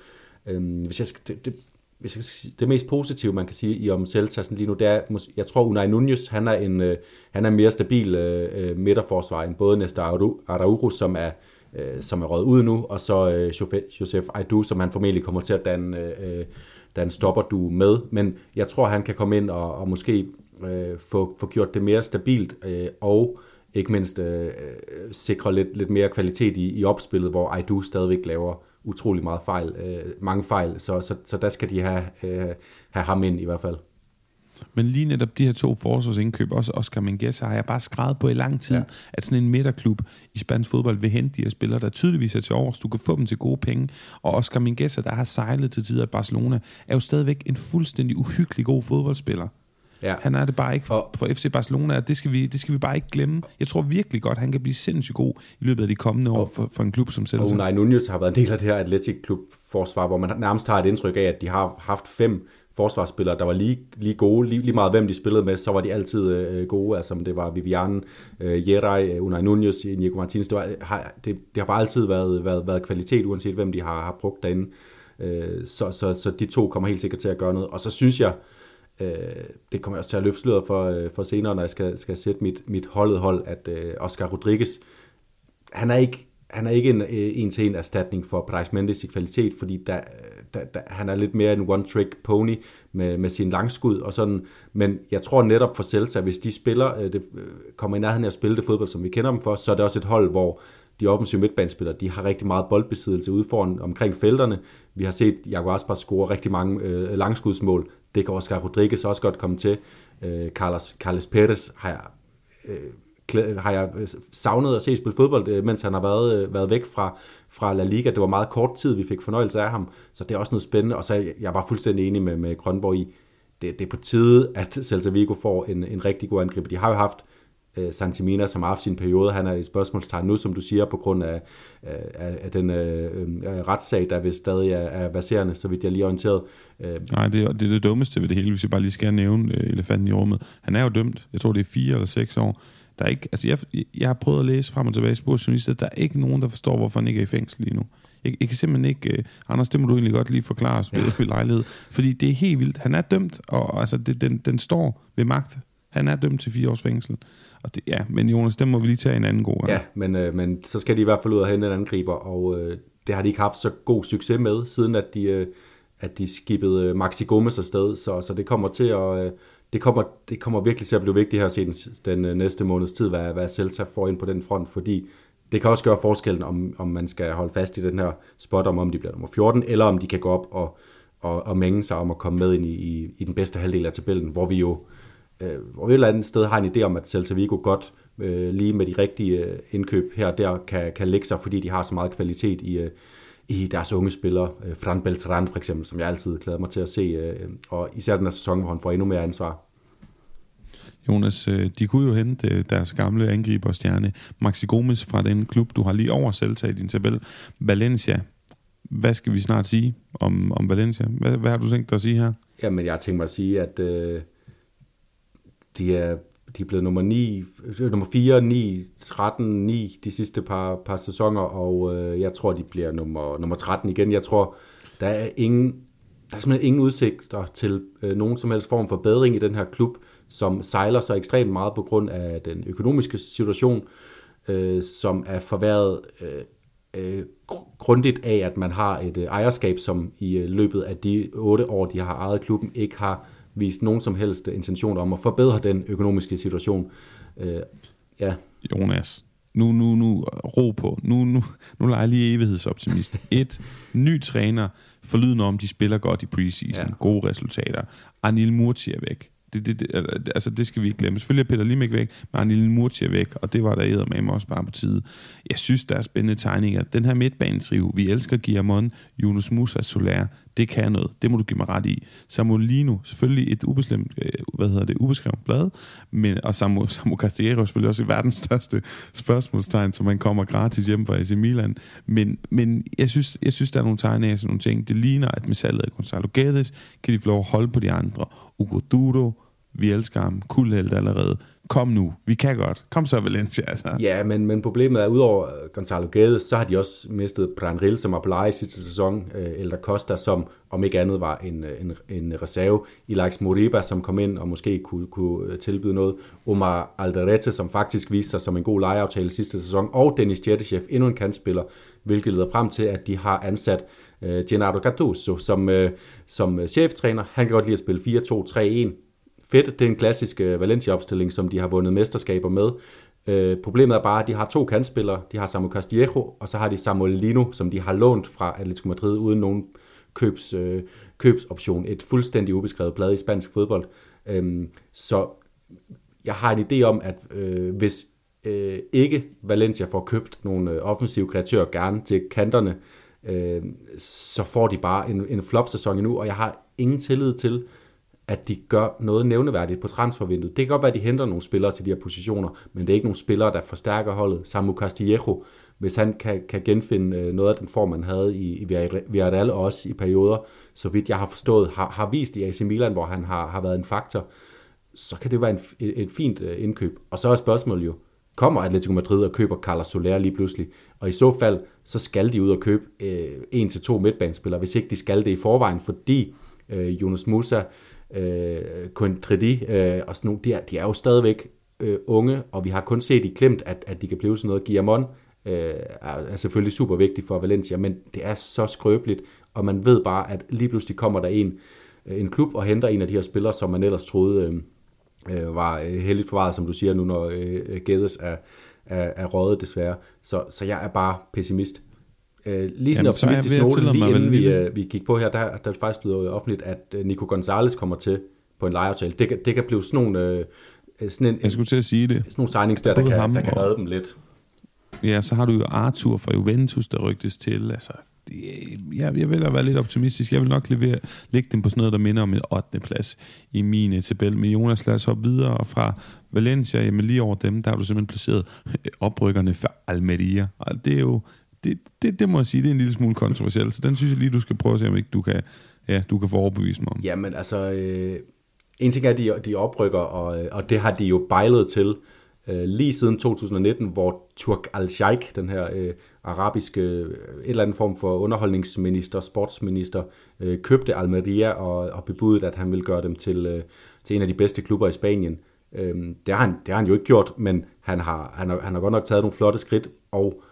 Øhm, hvis jeg skal, det, det, hvis jeg skal, det mest positive, man kan sige i om Celta lige nu, det er, jeg tror Unai Nunez, han er en, øh, han er mere stabil øh, øh midterforsvar end både Nestor Araujo, som er, øh, som er røget ud nu, og så øh, Josef Aidu, som han formentlig kommer til at danne, øh, øh danne stopper du med. Men jeg tror, han kan komme ind og, og måske øh, få, få gjort det mere stabilt, øh, og ikke mindst øh, øh sikre lidt, lidt mere kvalitet i, i opspillet, hvor Aidu stadigvæk laver utrolig meget fejl, øh, mange fejl, så, så, så der skal de have, øh, have ham ind i hvert fald. Men lige netop de her to forsvarsindkøb, også Oscar Mingueza, har jeg bare skrevet på i lang tid, ja. at sådan en midterklub i spansk fodbold vil hente de her spillere, der tydeligvis er til års. Du kan få dem til gode penge. Og Oscar Mingueza, der har sejlet til tider i Barcelona, er jo stadigvæk en fuldstændig uhyggelig god fodboldspiller. Ja. Han er det bare ikke for, for FC Barcelona, og det skal, vi, det skal vi bare ikke glemme. Jeg tror virkelig godt, han kan blive sindssygt god i løbet af de kommende år for, for en klub som Celta. Og Unai Nunez har været en del af det her Atletic Klub forsvar, hvor man nærmest har et indtryk af, at de har haft fem forsvarsspillere, der var lige, lige gode, lige, lige meget hvem de spillede med, så var de altid øh, gode, altså om det var Vivian, øh, Jerai, Unai Nunez, Nico Martinez, det, var, har, det, det har bare altid været, været, været kvalitet, uanset hvem de har, har brugt derinde. Øh, så, så, så de to kommer helt sikkert til at gøre noget. Og så synes jeg, Øh, Øh, det kommer jeg også til at løfte sløret for, øh, for senere, når jeg skal, skal sætte mit, mit holdet hold, at øh, Oscar Rodriguez, han er ikke, han er ikke en, øh, en til en erstatning for Bryce Mendes i kvalitet, fordi der, der, der, han er lidt mere en one-trick pony med, med sin langskud og sådan. Men jeg tror netop for Celta, hvis de spiller, øh, det, øh, kommer i nærheden af at spille det fodbold, som vi kender dem for, så er det også et hold, hvor de offensive midtbanespillere, de har rigtig meget boldbesiddelse ude foran omkring felterne. Vi har set Jaguar Aspas score rigtig mange øh, langskudsmål. Det kan Oscar Rodriguez også godt komme til. Øh, Carlos, Carlos Perez har jeg, øh, har jeg øh, savnet at se spille fodbold, øh, mens han har været, øh, været væk fra, fra La Liga. Det var meget kort tid, vi fik fornøjelse af ham, så det er også noget spændende. Og så er jeg var fuldstændig enig med, med Grønborg i, det, det er på tide, at Celta Vigo får en, en rigtig god angriber. De har jo haft øh, Santimina, som har haft sin periode. Han er i spørgsmålstegn nu, som du siger, på grund af, øh, af, af den øh, øh, retssag, der vist stadig er, er baserende, så vidt jeg lige er orienteret. Øh, Nej, det er, det er det dummeste ved det hele, hvis jeg bare lige skal nævne øh, elefanten i rummet. Han er jo dømt, jeg tror det er fire eller seks år. Der er ikke, altså jeg, jeg har prøvet at læse frem og tilbage i journalister, der er ikke nogen, der forstår, hvorfor han ikke er i fængsel lige nu. Jeg, jeg kan simpelthen ikke... Uh, Anders, det må du egentlig godt lige forklare os ja. ved, ved lejlighed. Fordi det er helt vildt. Han er dømt, og altså, det, den, den står ved magt. Han er dømt til fire års fængsel. Og det, ja, men Jonas, den må vi lige tage en anden god gang. Ja, men, øh, men så skal de i hvert fald ud og hente en angriber, og øh, det har de ikke haft så god succes med, siden at de, øh, at de skibede øh, Maxi Gomes afsted, så, så det kommer til at... Øh, det kommer, det kommer virkelig til at blive vigtigt her den, den næste måneds tid, hvad, hvad Celta får ind på den front, fordi det kan også gøre forskellen, om, om man skal holde fast i den her spot, om, om de bliver nummer 14, eller om de kan gå op og, og, og mænge sig om at komme med ind i, i, i den bedste halvdel af tabellen, hvor vi jo øh, hvor et eller andet sted har en idé om, at Celta Vigo godt øh, lige med de rigtige indkøb her der kan, kan lægge sig, fordi de har så meget kvalitet i, øh, i deres unge spillere. Øh, Fran Beltran for eksempel, som jeg altid glæder mig til at se, øh, og især den her sæson, hvor han får endnu mere ansvar. Jonas, øh, de kunne jo hente deres gamle angriberstjerne Maxi Gomes fra den klub, du har lige over i din tabel, Valencia. Hvad skal vi snart sige om, om Valencia? Hvad, hvad har du tænkt dig at sige her? Jamen, jeg har tænkt mig at sige, at øh, de er de er blevet nummer 9, øh, nummer 4, 9, 13, 9 de sidste par, par sæsoner, og øh, jeg tror, de bliver nummer, nummer 13 igen. Jeg tror, der er ingen, der er simpelthen ingen udsigter til øh, nogen som helst form for bedring i den her klub, som sejler så ekstremt meget på grund af den økonomiske situation, øh, som er forværret øh, øh, grundigt af, at man har et øh, ejerskab, som i øh, løbet af de otte år, de har ejet klubben, ikke har vist nogen som helst intention om at forbedre den økonomiske situation. Øh, ja. Jonas, nu, nu, nu, ro på. Nu, nu, nu leger jeg lige evighedsoptimist. Et, ny træner, forlydende om, de spiller godt i preseason, ja. gode resultater. Anil Murti er væk. Det, det, det, altså, det skal vi ikke glemme. Selvfølgelig er Peter Limek væk, men Anil Murti er væk, og det var der med mig også bare på tide. Jeg synes, der er spændende tegninger. Den her midtbanetriv, vi elsker Guillermon, Yunus Musa, Soler, det kan noget. Det må du give mig ret i. Samolino, selvfølgelig et ubeslemt, øh, hvad hedder det, ubeskrevet blad, men, og Samu, Samu Castillero er selvfølgelig også verdens største spørgsmålstegn, som man kommer gratis hjem fra AC Milan. Men, men jeg, synes, jeg synes, der er nogle tegn af sådan nogle ting. Det ligner, at med salget af Gonzalo Guedes, kan de få lov at holde på de andre. Ugo Duro, vi elsker ham, kuldhelt allerede kom nu, vi kan godt. Kom så, Valencia. Altså. Ja, men, men problemet er, udover øh, Gonzalo Gades, så har de også mistet Brian som var på leje sidste sæson, eller Elder Costa, som om ikke andet var en, øh, en, en reserve, Ilax Moriba, som kom ind og måske kunne, kunne tilbyde noget, Omar Alderete, som faktisk viste sig som en god lejeaftale sidste sæson, og Dennis Tjertechef, endnu en kantspiller, hvilket leder frem til, at de har ansat Gennaro Gattuso som, som cheftræner. Han kan godt lide at spille 4-2-3-1, fedt. Det er en klassisk øh, Valencia-opstilling, som de har vundet mesterskaber med. Øh, problemet er bare, at de har to kantspillere. De har Samu Castillejo, og så har de Samuel Lino, som de har lånt fra Atletico Madrid uden nogen købs, øh, købsoption. Et fuldstændig ubeskrevet blad i spansk fodbold. Øh, så jeg har en idé om, at øh, hvis øh, ikke Valencia får købt nogle øh, offensive kreatører gerne til kanterne, øh, så får de bare en, en flop-sæson endnu, og jeg har ingen tillid til, at de gør noget nævneværdigt på transfervinduet. Det kan godt være, at de henter nogle spillere til de her positioner, men det er ikke nogle spillere, der forstærker holdet. Samu Castillejo, hvis han kan, kan genfinde øh, noget af den form, man havde i, i Villarreal og også i perioder, så vidt jeg har forstået, har, har vist i AC Milan, hvor han har, har været en faktor, så kan det være en, et, et fint øh, indkøb. Og så er spørgsmålet jo, kommer Atletico Madrid og køber Carlos Soler lige pludselig? Og i så fald, så skal de ud og købe øh, en til to midtbanespillere, hvis ikke de skal det i forvejen, fordi øh, Jonas Musa øh, Contretti øh, og sådan nogle, de er, de er jo stadigvæk øh, unge, og vi har kun set i klemt, at, at de kan blive sådan noget. Guillermon øh, er, selvfølgelig super vigtig for Valencia, men det er så skrøbeligt, og man ved bare, at lige pludselig kommer der en, øh, en klub og henter en af de her spillere, som man ellers troede øh, øh var øh, heldigt forvaret, som du siger nu, når øh, Gedes er, er, er røget desværre. Så, så jeg er bare pessimist. Øh, lige sådan en optimistisk note, lige inden vi, øh, vi gik på her, der, der er faktisk blevet offentligt, at øh, Nico Gonzalez kommer til på en lejeaftale. Det, det kan blive sådan nogle... Øh, sådan en, jeg skulle til at sige det. Sådan nogle signings der, der kan, der kan redde dem lidt. Ja, så har du jo Arthur fra Juventus, der rygtes til. Altså, jeg, jeg vil være lidt optimistisk. Jeg vil nok levere, lægge dem på sådan noget, der minder om en 8. plads i min tabel. Men Jonas, lad os hoppe videre fra Valencia, jamen lige over dem, der har du simpelthen placeret oprykkerne for Almeria. Og det er jo, det, det, det må jeg sige, det er en lille smule kontroversielt. Så den synes jeg lige, du skal prøve at se, om ikke du kan, ja, du kan få overbevist mig om. Jamen altså, øh, en ting er, at de, de oprykker, og, og det har de jo bejlet til øh, lige siden 2019, hvor Turk al-Sheikh, den her øh, arabiske, øh, et eller andet form for underholdningsminister, sportsminister, øh, købte Almeria og, og bebudede, at han ville gøre dem til, øh, til en af de bedste klubber i Spanien. Øh, det, har han, det har han jo ikke gjort, men han har, han har, han har godt nok taget nogle flotte skridt, og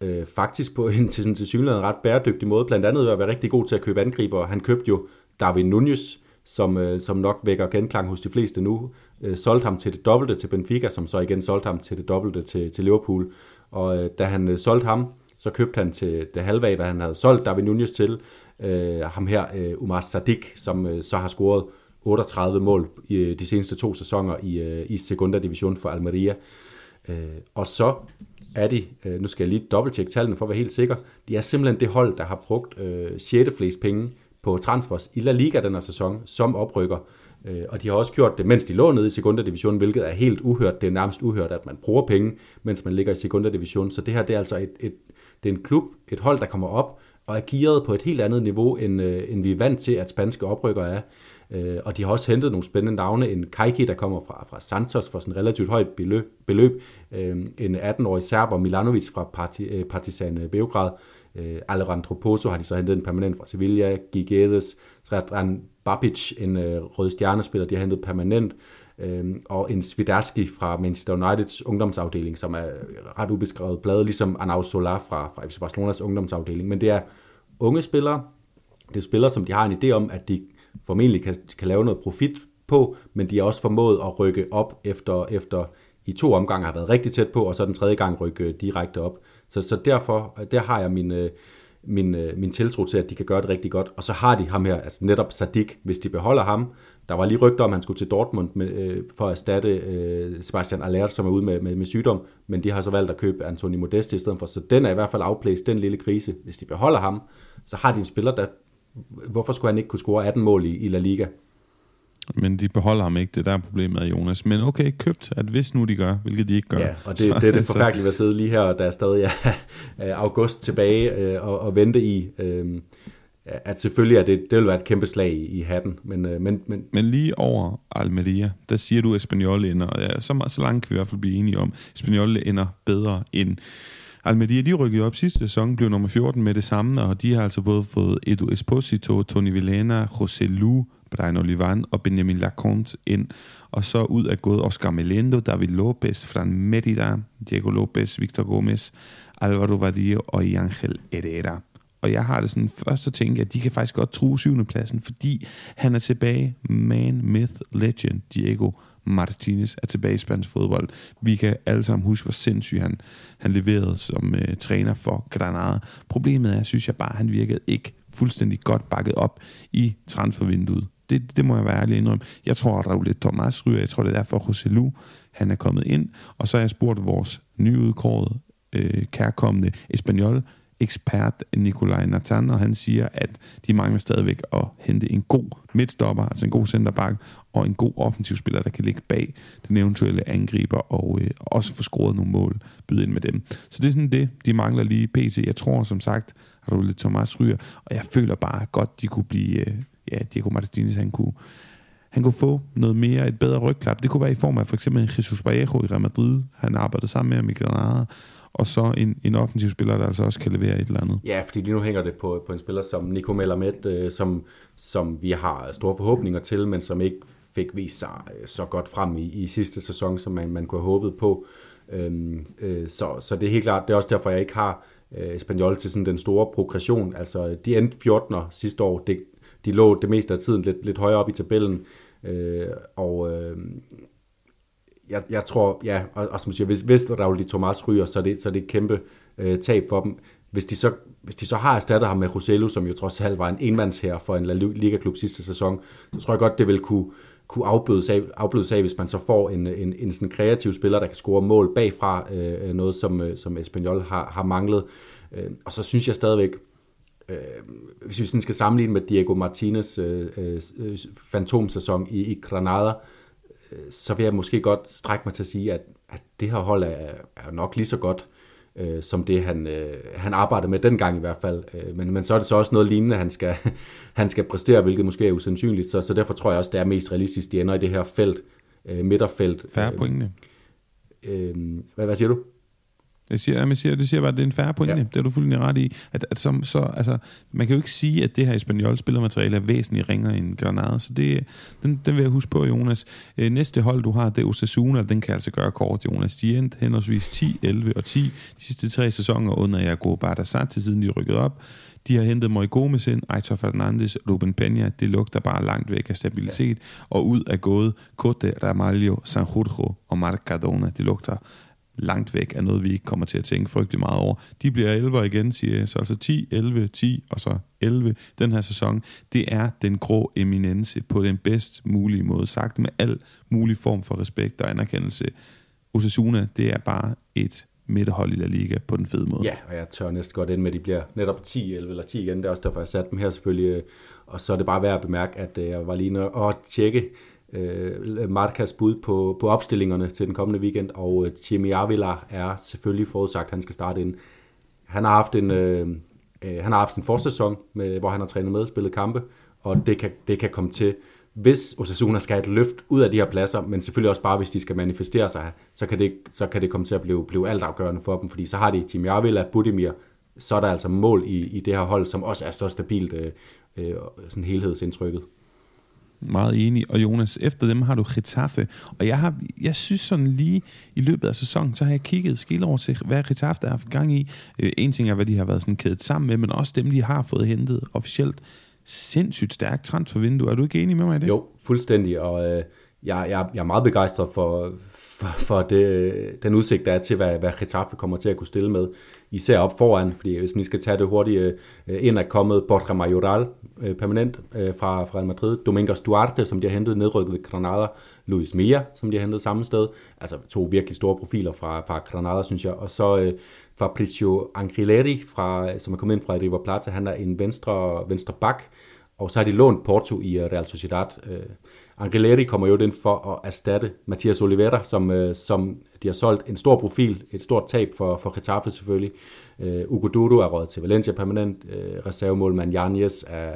øh, faktisk på en til, til synligheden ret bæredygtig måde, blandt andet ved at være rigtig god til at købe angriber. Han købte jo Darwin Nunez, som, øh, som nok vækker genklang hos de fleste nu, øh, solgte ham til det dobbelte til Benfica, som så igen solgte ham til det dobbelte til, til Liverpool. Og øh, da han øh, solgte ham, så købte han til det halve af, hvad han havde solgt Darwin Nunez til. Øh, ham her, øh, Umar Sadik, som øh, så har scoret 38 mål i øh, de seneste to sæsoner i, øh, i Segunda Division for Almeria. Øh, og så er de, øh, nu skal jeg lige dobbelttjekke tallene for at være helt sikker, de er simpelthen det hold, der har brugt øh, 6. flest penge på transfers i La Liga den her sæson som oprykker. Øh, og de har også gjort det, mens de lå nede i sekundadelivision, hvilket er helt uhørt. Det er nærmest uhørt, at man bruger penge, mens man ligger i sekundadelivision, Så det her det er altså et, et, det er en klub, et hold, der kommer op og er gearet på et helt andet niveau, end, øh, end vi er vant til, at spanske oprykker er. Øh, og de har også hentet nogle spændende navne. En Kaiki, der kommer fra, fra Santos for sådan et relativt højt beløb. beløb. Øh, en 18-årig serber, Milanovic fra Parti, øh, Partizan øh, Beograd. Øh, Alejandro Pozo har de så hentet en permanent fra Sevilla. Gigedes, Sredran Babic, en øh, rød stjernespiller, de har hentet permanent. Øh, og en Sviderski fra Manchester Uniteds ungdomsafdeling, som er ret ubeskrevet blad, ligesom Arnau Solar fra, fra FC Barcelonas ungdomsafdeling. Men det er unge spillere, det er spillere, som de har en idé om, at de formentlig kan, kan lave noget profit på, men de har også formået at rykke op efter, efter i to omgange har været rigtig tæt på, og så den tredje gang rykke øh, direkte op. Så, så derfor, øh, der har jeg min, øh, min, min tiltro til, at de kan gøre det rigtig godt. Og så har de ham her, altså netop Sadik, hvis de beholder ham. Der var lige rygter om, at han skulle til Dortmund med, øh, for at erstatte øh, Sebastian Aller, som er ude med, med, med sygdom, men de har så valgt at købe Anthony Modeste i stedet for. Så den er i hvert fald afplæst, den lille krise. Hvis de beholder ham, så har de en spiller, der... Hvorfor skulle han ikke kunne score 18 mål i, i La Liga? Men de beholder ham ikke, det der er problemet af Jonas. Men okay, købt, at hvis nu de gør, hvilket de ikke gør. Ja, og det, så, det er det <laughs> forfærdelige at sidde lige her, der er stadig er <laughs> august tilbage øh, og, og vente i. Øh, at selvfølgelig er det, det vil være et kæmpe slag i, i hatten. Men, øh, men, men, men lige over Almeria, der siger du, at Espanyol ender, og ja, så, så langt kan vi i hvert fald blive enige om, Espanyol ender bedre end Almeria, de rykkede op sidste sæson, blev nummer 14 med det samme, og de har altså både fået Edu Esposito, Tony Villena, José Lu, Brian Olivan og Benjamin Laconte ind. Og så ud er gået Oscar Melendo, David Lopez, Fran Merida, Diego Lopez, Victor Gomez, Alvaro Vadillo og Angel Herrera. Og jeg har det sådan først at tænke, at de kan faktisk godt true syvende pladsen, fordi han er tilbage. Man, myth, legend, Diego Martinez er tilbage i spansk fodbold. Vi kan alle sammen huske, hvor sindssyg han, han leverede som øh, træner for Granada. Problemet er, synes jeg bare, at han virkede ikke fuldstændig godt bakket op i transfervinduet. Det, det må jeg være ærlig indrømme. Jeg tror, at Raul Thomas ryger. Jeg tror, det er derfor, José Lu, han er kommet ind. Og så har jeg spurgt vores nyudkårede, øh, kærkommende Espanol, ekspert Nikolaj Nathan, og han siger, at de mangler stadigvæk at hente en god midtstopper, altså en god centerback, og en god offensiv spiller, der kan ligge bag den eventuelle angriber, og øh, også få scoret nogle mål, byde ind med dem. Så det er sådan det, de mangler lige pt. Jeg tror som sagt, at Raul Thomas ryger, og jeg føler bare godt, de kunne blive, øh, ja, Diego Martinez, han kunne, han kunne få noget mere, et bedre rygklap. Det kunne være i form af for eksempel Jesus Vallejo i Real Madrid. Han arbejdede sammen med Miguel i Granada. Og så en, en offensiv spiller, der altså også kan levere et eller andet. Ja, fordi lige nu hænger det på, på en spiller som Nico Melamed, øh, som, som vi har store forhåbninger til, men som ikke fik vist sig øh, så godt frem i, i sidste sæson, som man, man kunne have håbet på. Øhm, øh, så, så det er helt klart, det er også derfor, jeg ikke har øh, Espanyol til sådan den store progression. Altså, de endte 14'er sidste år. Det, de lå det meste af tiden lidt, lidt højere op i tabellen. Øh, og øh, jeg, jeg tror, ja, og, og som siger, hvis, hvis Raul de Tomas ryger, så er det, så er det et kæmpe øh, tab for dem. Hvis de, så, hvis de så har erstattet ham med Rosello, som jo trods alt var en enmandsherre for en La Liga-klub sidste sæson, så tror jeg godt, det vil kunne, kunne afbødes af, afbødes af, hvis man så får en, en, en sådan kreativ spiller, der kan score mål bagfra, øh, øh noget som, øh, som Espanyol har, har manglet. Øh, og så synes jeg stadigvæk, øh, hvis vi sådan skal sammenligne med Diego Martinez øh, øh, øh fantomsæson i, i Granada, øh, så vil jeg måske godt strække mig til at sige, at, at det her hold er, er nok lige så godt, øh, som det han, øh, han arbejdede med dengang i hvert fald. Øh, men, men så er det så også noget lignende, han skal, <laughs> han skal præstere, hvilket måske er usandsynligt. Så, så derfor tror jeg også, det er mest realistisk, de ender i det her felt, øh, midterfelt. Færre øh, pointene. Øh, hvad, hvad siger du? Jeg siger, jeg siger, det siger bare, at det er en færre pointe. Ja. Det er du fuldstændig ret i. At, at som, så, altså, man kan jo ikke sige, at det her Espanol spillermateriale er væsentligt ringere end Granada. Så det, den, den vil jeg huske på, Jonas. Øh, næste hold, du har, det er Osasuna. Den kan altså gøre kort, Jonas. De endte henholdsvis 10, 11 og 10 de sidste tre sæsoner under Jago Bardasat, til siden de rykkede op. De har hentet Moi Gomes ind, Aitor Fernandes, Ruben Peña. Det lugter bare langt væk af stabilitet. Ja. Og ud er gået Cote, Ramalho, Sanjurjo og Marc Cardona. Det lugter langt væk er noget, vi ikke kommer til at tænke frygtelig meget over. De bliver 11 igen, siger jeg. Så altså 10, 11, 10 og så 11 den her sæson. Det er den grå eminence på den bedst mulige måde. Sagt med al mulig form for respekt og anerkendelse. Osasuna, det er bare et midterhold i La Liga på den fede måde. Ja, og jeg tør næsten godt ind med, at de bliver netop 10, 11 eller 10 igen. Det er også derfor, jeg satte dem her selvfølgelig. Og så er det bare værd at bemærke, at øh, jeg var lige nødt at tjekke øh, Markas bud på, på opstillingerne til den kommende weekend, og øh, Jimmy Avila er selvfølgelig forudsagt, at han skal starte ind. Han har haft en, øh, øh, han har haft en forsæson, med, hvor han har trænet med og spillet kampe, og det kan, det kan komme til, hvis Osasuna skal have et løft ud af de her pladser, men selvfølgelig også bare, hvis de skal manifestere sig, så kan det, så kan det komme til at blive, blive altafgørende for dem, fordi så har de Jimmy Avila, Budimir, så er der altså mål i, i det her hold, som også er så stabilt øh, øh, sådan helhedsindtrykket. Meget enig. Og Jonas, efter dem har du Getafe. Og jeg, har, jeg synes sådan lige i løbet af sæsonen, så har jeg kigget skil over til, hvad Getafe der har haft gang i. Øh, en ting er, hvad de har været sådan kædet sammen med, men også dem, de har fået hentet officielt. Sindssygt stærkt transfervindue. Er du ikke enig med mig i det? Jo, fuldstændig. Og øh, jeg, jeg, jeg er meget begejstret for, for, for det, den udsigt, der er til, hvad, hvad Getafe kommer til at kunne stille med. Især op foran, fordi hvis vi skal tage det hurtigt, øh, ind er kommet Borja Majoral øh, permanent øh, fra, fra Real Madrid, Domingos Duarte, som de har hentet nedrykket Granada, Luis Mia, som de har hentet samme sted, altså to virkelig store profiler fra, fra Granada, synes jeg, og så øh, Fabricio Angrileri, fra, som er kommet ind fra River Plata, han er en venstre, venstre bak, og så har de lånt Porto i Real Sociedad, øh, Angeleri kommer jo ind for at erstatte Mathias Oliveira, som, øh, som de har solgt en stor profil, et stort tab for, for Getafe selvfølgelig. Øh, Ugo Dudu er råd til Valencia permanent, øh, reservemålmand Janjes er,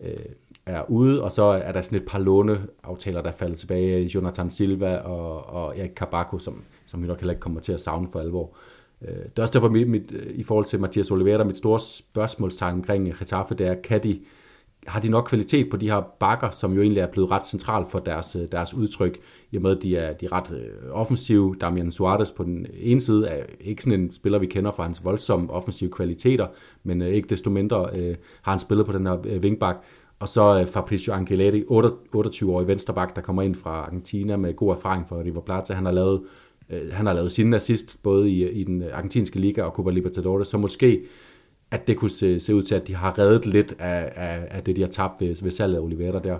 øh, er ude, og så er der sådan et par låneaftaler, der falder tilbage. Jonathan Silva og, og Erik Kabako, som, som vi nok heller ikke kommer til at savne for alvor. Øh, det er også derfor, mit, mit, i forhold til Mathias Oliveira, mit store spørgsmålstegn omkring Getafe, det er, kan de, har de nok kvalitet på de her bakker, som jo egentlig er blevet ret central for deres, øh, deres udtryk, i og med at de er, de er ret øh, offensive. Damian Suarez på den ene side er ikke sådan en spiller, vi kender fra hans voldsomme offensive kvaliteter, men øh, ikke desto mindre øh, har han spillet på den her vingbak. Og så øh, Fabricio Angeleri, 28-årig vensterbak, der kommer ind fra Argentina med god erfaring fra River Plata. Han har lavet, øh, han har lavet sine assist både i, i den argentinske liga og Copa Libertadores, så måske at det kunne se, se ud til, at de har reddet lidt af, af, af det, de har tabt ved, ved salget af Oliveira der.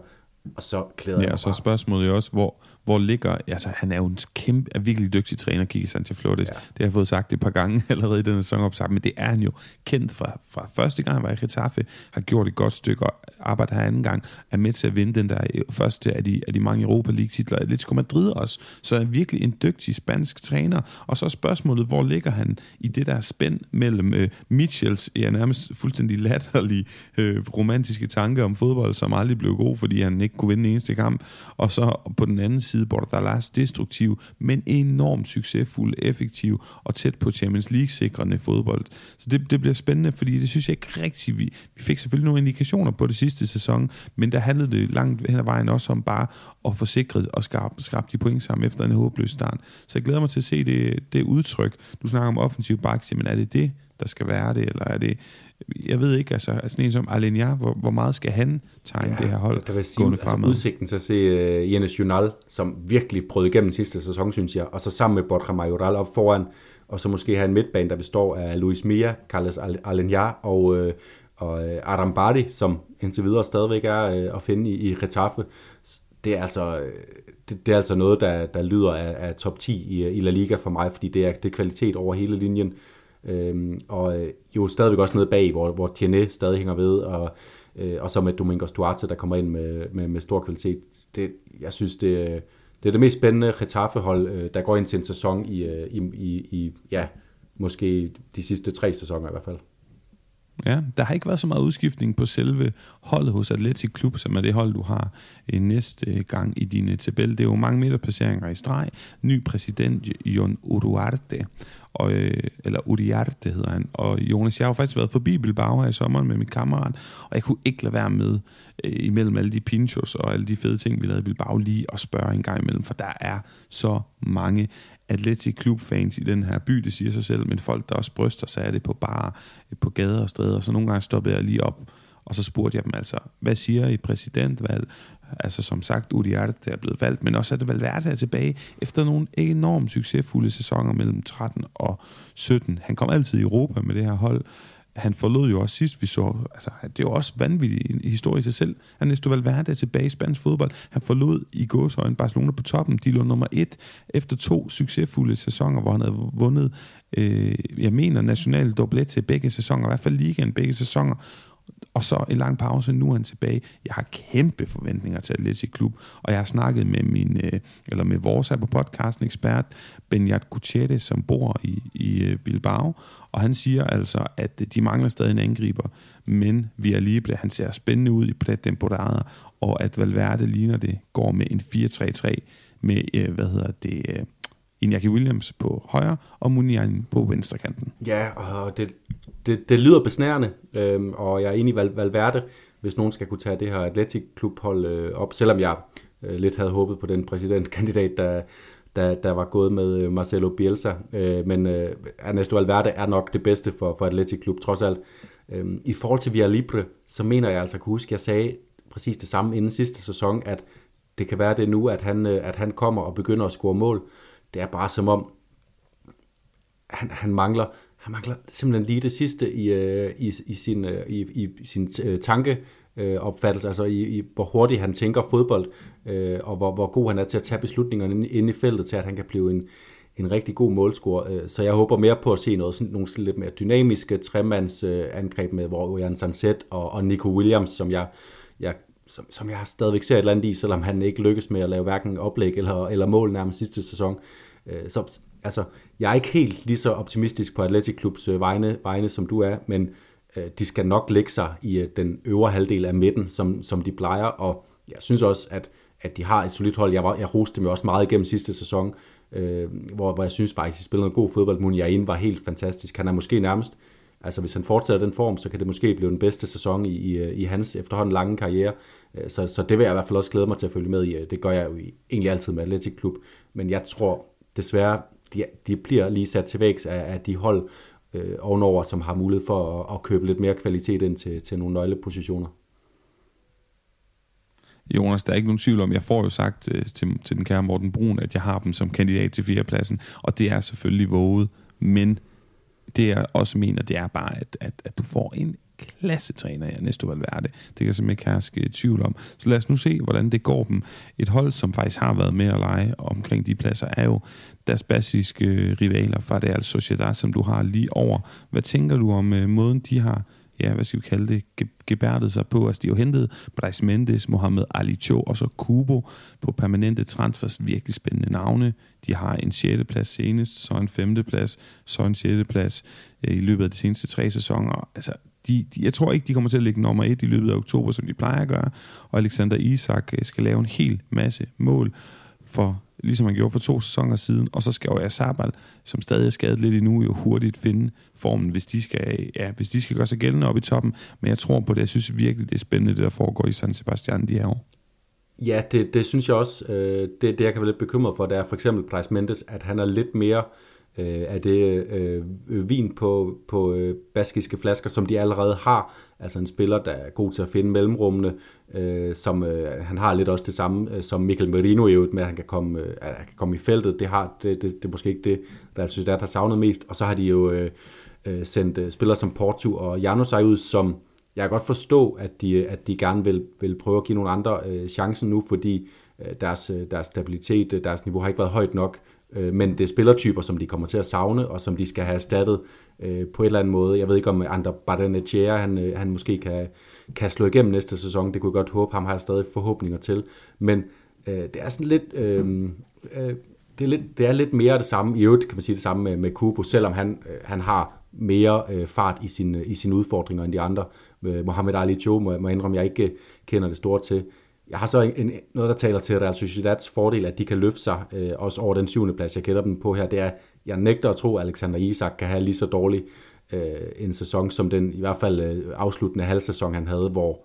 Og så klæder Ja, og så er spørgsmålet jo også, hvor, hvor ligger... Altså, han er jo en kæmpe, er virkelig dygtig træner, Kiki Sanchez Flores. Ja. Det har jeg fået sagt et par gange <laughs> allerede i denne sæsonopsagt, men det er han jo kendt fra, fra første gang, han var i Getafe, har gjort et godt stykke arbejde her anden gang, er med til at vinde den der øh, første af de, af de mange Europa League-titler. Atletico Madrid også. Så er virkelig en dygtig spansk træner. Og så er spørgsmålet, hvor ligger han i det der spænd mellem uh, Mitchells, ja, nærmest fuldstændig latterlige uh, romantiske tanker om fodbold, som aldrig blev god, fordi han ikke kunne vinde den eneste kamp, og så på den anden side Bordalas destruktiv, men enormt succesfuld, effektiv og tæt på Champions League-sikrende fodbold. Så det, det bliver spændende, fordi det synes jeg ikke rigtigt, vi, vi fik selvfølgelig nogle indikationer på det sidste sæson, men der handlede det langt hen ad vejen også om bare at få sikret og skrabe, skrabe de point sammen efter en håbløs start. Så jeg glæder mig til at se det, det udtryk. Du snakker om offensiv baks, men er det det, der skal være det, eller er det jeg ved ikke, altså sådan en som Alenia, hvor, hvor meget skal han tegne ja, det her hold der vil sige, gående fremad? Altså udsigten til at se uh, Jens Junal, som virkelig prøvede igennem sidste sæson, synes jeg, og så sammen med Borja Majoral op foran, og så måske have en midtbane, der består af Luis Mia, Carles Alenia og, uh, og uh, Adam Bardi, som indtil videre stadigvæk er uh, at finde i, i Retaffe. Det er altså, det, det er altså noget, der, der lyder af, af top 10 i, i La Liga for mig, fordi det er, det er kvalitet over hele linjen. Øhm, og øh, jo stadigvæk også nede bag, hvor, hvor Tierney stadig hænger ved, og, øh, og så med Domingos Duarte, der kommer ind med, med, med stor kvalitet. Det, jeg synes, det, øh, det er det mest spændende Getafe-hold, øh, der går ind til en sæson i, i, i, i ja, måske de sidste tre sæsoner i hvert fald. Ja, der har ikke været så meget udskiftning på selve holdet hos Atletic Klub, som er det hold, du har næste øh, gang i dine tabel. Det er jo mange midterplaceringer i streg. Ny præsident, Jon Uruarte, og, øh, eller Uriarte hedder han. Og Jonas, jeg har jo faktisk været forbi Bilbao her i sommeren med min kammerat, og jeg kunne ikke lade være med, øh, imellem alle de pinchos og alle de fede ting, vi lavede i Bilbao, lige at spørge en gang imellem, for der er så mange Atletic Club fans i den her by, det siger sig selv, men folk, der også bryster sig af det på bar, øh, på gader og stræder, så nogle gange stoppede jeg lige op, og så spurgte jeg dem altså, hvad siger I præsidentvalg? Altså som sagt, Udiarte er blevet valgt, men også at det Valverde er tilbage efter nogle enormt succesfulde sæsoner mellem 13 og 17. Han kom altid i Europa med det her hold, han forlod jo også sidst, vi så, altså det er jo også vanvittigt en historie i sig selv. Han er Valverde er tilbage i spansk fodbold. Han forlod i gåsøjne Barcelona på toppen. De lå nummer et efter to succesfulde sæsoner, hvor han havde vundet, øh, jeg mener, national doublet til begge sæsoner, i hvert fald ligaen begge sæsoner og så en lang pause, nu er han tilbage. Jeg har kæmpe forventninger til Atletic Klub, og jeg har snakket med min, øh, eller med vores her på podcasten ekspert, Benjat Gutierrez, som bor i, i øh, Bilbao, og han siger altså, at de mangler stadig en angriber, men vi er lige blevet, han ser spændende ud i prætemporada, og at Valverde ligner det, går med en 4-3-3 med, øh, hvad hedder det, Iñaki Williams på højre, og Munian på venstre kanten. Ja, og det, det, det lyder besnærende, øhm, og jeg er enig i Val, Valverde, hvis nogen skal kunne tage det her Atletic Club hold øh, op, selvom jeg øh, lidt havde håbet på den præsidentkandidat, der, der, der var gået med øh, Marcelo Bielsa. Øh, men øh, Ernesto Valverde er nok det bedste for, for Atletic Klub, trods alt. Øh, I forhold til Via Libre, så mener jeg altså, at kunne huske, at jeg sagde præcis det samme inden sidste sæson, at det kan være det nu, at han, øh, at han kommer og begynder at score mål. Det er bare som om, han, han mangler han mangler simpelthen lige det sidste i, øh, i, i sin, øh, i, i sin øh, tanke opfattelse, altså i, i hvor hurtigt han tænker fodbold, øh, og hvor, hvor god han er til at tage beslutningerne inde, inde i feltet, til at han kan blive en, en rigtig god målscorer. Øh, så jeg håber mere på at se noget, sådan, nogle lidt mere dynamiske tremands øh, angreb med, hvor Jan Sanset og, og Nico Williams, som jeg, jeg som, som jeg stadigvæk ser et eller andet i, selvom han ikke lykkes med at lave hverken oplæg eller, eller mål nærmest sidste sæson. Øh, så altså, jeg er ikke helt lige så optimistisk på Athletic Klubs øh, vegne, vegne, som du er, men øh, de skal nok lægge sig i øh, den øvre halvdel af midten, som, som de plejer, og jeg synes også, at, at de har et solidt hold. Jeg, var, jeg roste dem jo også meget igennem sidste sæson, øh, hvor, hvor jeg synes faktisk, de spillede noget god fodbold. Munjain var helt fantastisk. Han er måske nærmest, altså hvis han fortsætter den form, så kan det måske blive den bedste sæson i, i, øh, i hans efterhånden lange karriere. Øh, så, så det vil jeg i hvert fald også glæde mig til at følge med i. Øh, det gør jeg jo egentlig altid med Atletic Klub, men jeg tror desværre, de, de bliver lige sat til vægs af, af de hold øh, ovenover, som har mulighed for at, at købe lidt mere kvalitet ind til, til nogle nøglepositioner. Jonas, der er ikke nogen tvivl om, jeg får jo sagt øh, til, til den kære Morten Brun, at jeg har dem som kandidat til fjerdepladsen, og det er selvfølgelig våget, men det jeg også mener, det er bare, at, at, at du får en klassetræner i Ernesto Valverde. Det kan jeg simpelthen ikke herske tvivl om. Så lad os nu se, hvordan det går dem. Et hold, som faktisk har været med at lege omkring de pladser, er jo deres basiske øh, rivaler fra Real Sociedad, som du har lige over. Hvad tænker du om øh, måden, de har ja, hvad skal vi kalde det, ge- gebærdet sig på. Altså, de har jo hentet Brais Mendes, Mohamed Ali Cho og så Kubo på permanente transfers. Virkelig spændende navne. De har en 6. plads senest, så en 5. plads, så en 6. plads øh, i løbet af de seneste tre sæsoner. Altså, de, de, jeg tror ikke, de kommer til at ligge nummer et i løbet af oktober, som de plejer at gøre. Og Alexander Isak øh, skal lave en hel masse mål for ligesom han gjorde for to sæsoner siden, og så skal jo Sabal, som stadig er skadet lidt endnu, jo hurtigt finde formen, hvis de skal, ja, hvis de skal gøre sig gældende op i toppen. Men jeg tror på det. Jeg synes virkelig, det er spændende, det der foregår i San Sebastian de her år. Ja, det, det synes jeg også. Øh, det, det, jeg kan være lidt bekymret for, det er for eksempel Price Mendes, at han er lidt mere øh, Øh, er det øh, vin på, på øh, baskiske flasker, som de allerede har. Altså en spiller, der er god til at finde mellemrummene, øh, som øh, han har lidt også det samme øh, som Michael Merino i øvrigt med, at han kan komme, øh, han kan komme i feltet. Det, har, det, det, det er måske ikke det, der synes, der har savnet mest. Og så har de jo øh, øh, sendt øh, spillere som Porto og Janusaj ud, som jeg kan godt forstå, at de, at de gerne vil, vil prøve at give nogle andre øh, chancen nu, fordi øh, deres, øh, deres stabilitet, øh, deres niveau har ikke været højt nok øh, men det er spillertyper, som de kommer til at savne, og som de skal have erstattet øh, på en eller anden måde. Jeg ved ikke, om Ander Badanechea, han, øh, han måske kan, kan slå igennem næste sæson. Det kunne jeg godt håbe. Ham har jeg stadig forhåbninger til. Men øh, det er sådan lidt... Øh, øh, det er, lidt, det er lidt mere det samme, i øvrigt kan man sige det samme med, med Kubo, selvom han, øh, han har mere øh, fart i, sin, øh, i sin udfordringer end de andre. Øh, Mohamed Ali Cho må, må jeg indrømme, jeg ikke kender det store til. Jeg har så en, noget, der taler til Real Sociedads fordel, at de kan løfte sig øh, også over den syvende plads, jeg kender dem på her. Det er, jeg nægter at tro, at Alexander Isak kan have lige så dårlig øh, en sæson, som den i hvert fald øh, afsluttende halvsæson, han havde, hvor,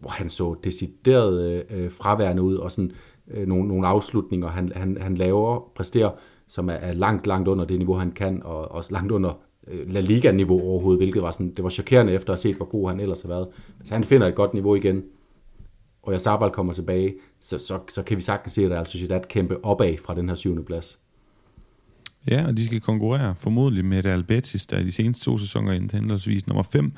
hvor han så decideret øh, fraværende ud, og sådan øh, nogle, nogle afslutninger, han, han, han laver, præsterer, som er, er langt, langt under det niveau, han kan, og også langt under øh, La Liga-niveau overhovedet, hvilket var, sådan, det var chokerende efter at have set, hvor god han ellers har været. Så han finder et godt niveau igen, og jeg Sabal kommer tilbage, så, så, så kan vi sagtens se, at Real Sociedad kæmpe opad fra den her syvende plads. Ja, og de skal konkurrere formodentlig med Real Betis, der i de seneste to sæsoner endte henholdsvis nummer 5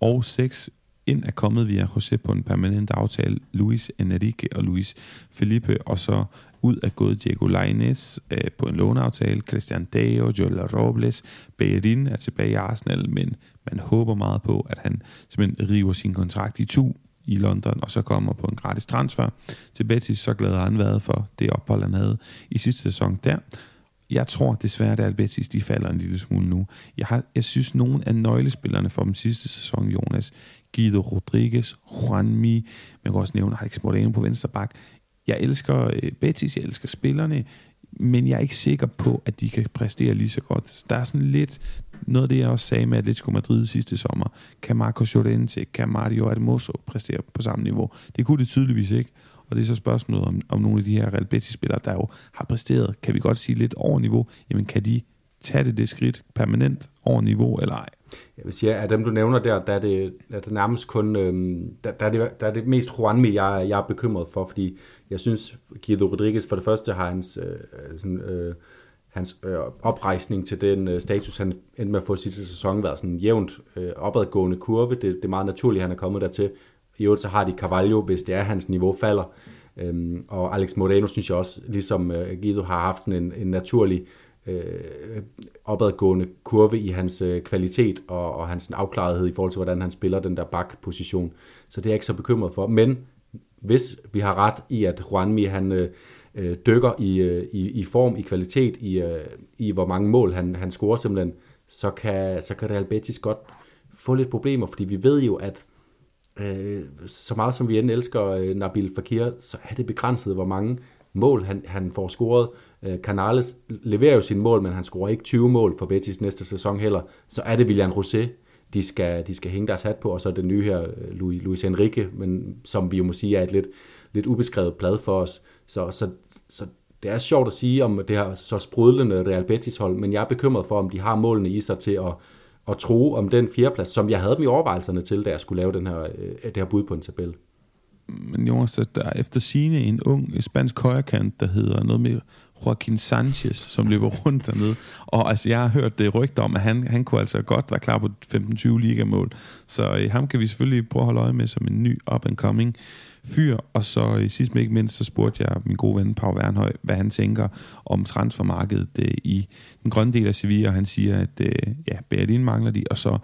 og 6 ind er kommet via José på en permanent aftale, Luis Enrique og Luis Felipe, og så ud er gået Diego Lainez øh, på en låneaftale, Christian Deo, Joel Robles, Bellerin er tilbage i Arsenal, men man håber meget på, at han simpelthen river sin kontrakt i tu i London, og så kommer på en gratis transfer til Betis, så glad har han været for det ophold, han havde i sidste sæson der. Jeg tror desværre, at Albetis de falder en lille smule nu. Jeg, har, jeg synes, nogle af nøglespillerne for den sidste sæson, Jonas, Guido Rodriguez, Juanmi, man kan også nævne Alex Moreno på venstre bak. Jeg elsker øh, Betis, jeg elsker spillerne, men jeg er ikke sikker på, at de kan præstere lige så godt. Der er sådan lidt noget af det, jeg også sagde med Atletico Madrid sidste sommer. Kan Marco Llorente, kan Mario Hermoso præstere på samme niveau? Det kunne det tydeligvis ikke. Og det er så spørgsmålet om, om nogle af de her Real Betis-spillere, der jo har præsteret, kan vi godt sige lidt over niveau, jamen kan de tage det, det skridt permanent over niveau, eller ej? Jeg vil sige, at dem du nævner der, der er det, er det nærmest kun, øhm, der, der, er det, der er det mest Juanmi, jeg, jeg er bekymret for, fordi jeg synes, Guido Rodriguez for det første har hans, øh, sådan, øh, hans øh, oprejsning til den øh, status, han endte med at få sidste sæson, været sådan en jævnt øh, opadgående kurve. Det, det er meget naturligt, han er kommet dertil. I øvrigt så har de Carvalho, hvis det er, hans niveau falder. Øhm, og Alex Moreno synes jeg også, ligesom øh, Guido har haft en, en naturlig øh, opadgående kurve i hans øh, kvalitet og, og hans afklarethed i forhold til, hvordan han spiller den der bakposition. Så det er jeg ikke så bekymret for. Men hvis vi har ret i, at Juanmi han øh, øh dykker i, øh, i, i form, i kvalitet, i, øh, i hvor mange mål han, han scorer simpelthen, så kan, så kan Real Betis godt få lidt problemer, fordi vi ved jo, at øh, så meget som vi end elsker øh, Nabil Fakir, så er det begrænset, hvor mange mål han, han får scoret. Øh, Canales leverer jo sin mål, men han scorer ikke 20 mål for Betis næste sæson heller. Så er det William Rosé, de skal, de skal hænge deres hat på, og så den nye her, øh, Luis, Luis Enrique, men som vi jo må sige er et lidt, lidt ubeskrevet plad for os. Så, så, så det er sjovt at sige om det her så sprudlende Real Betis hold, men jeg er bekymret for, om de har målene i sig til at, at tro om den fjerdeplads, som jeg havde dem i overvejelserne til, da jeg skulle lave den her, øh, det her bud på en tabel. Men Jonas, der er efter sine en ung spansk højrekant, der hedder noget med Joaquin Sanchez, som løber rundt dernede. Og altså, jeg har hørt det rygter om, at han, han kunne altså godt være klar på 15-20 ligamål. Så øh, ham kan vi selvfølgelig prøve at holde øje med som en ny up-and-coming fyr. Og så sidst men ikke mindst, så spurgte jeg min gode ven Pau Wernhøj, hvad han tænker om transfermarkedet øh, i den grønne del af Sevilla. Og han siger, at øh, ja, Berlin mangler de, og så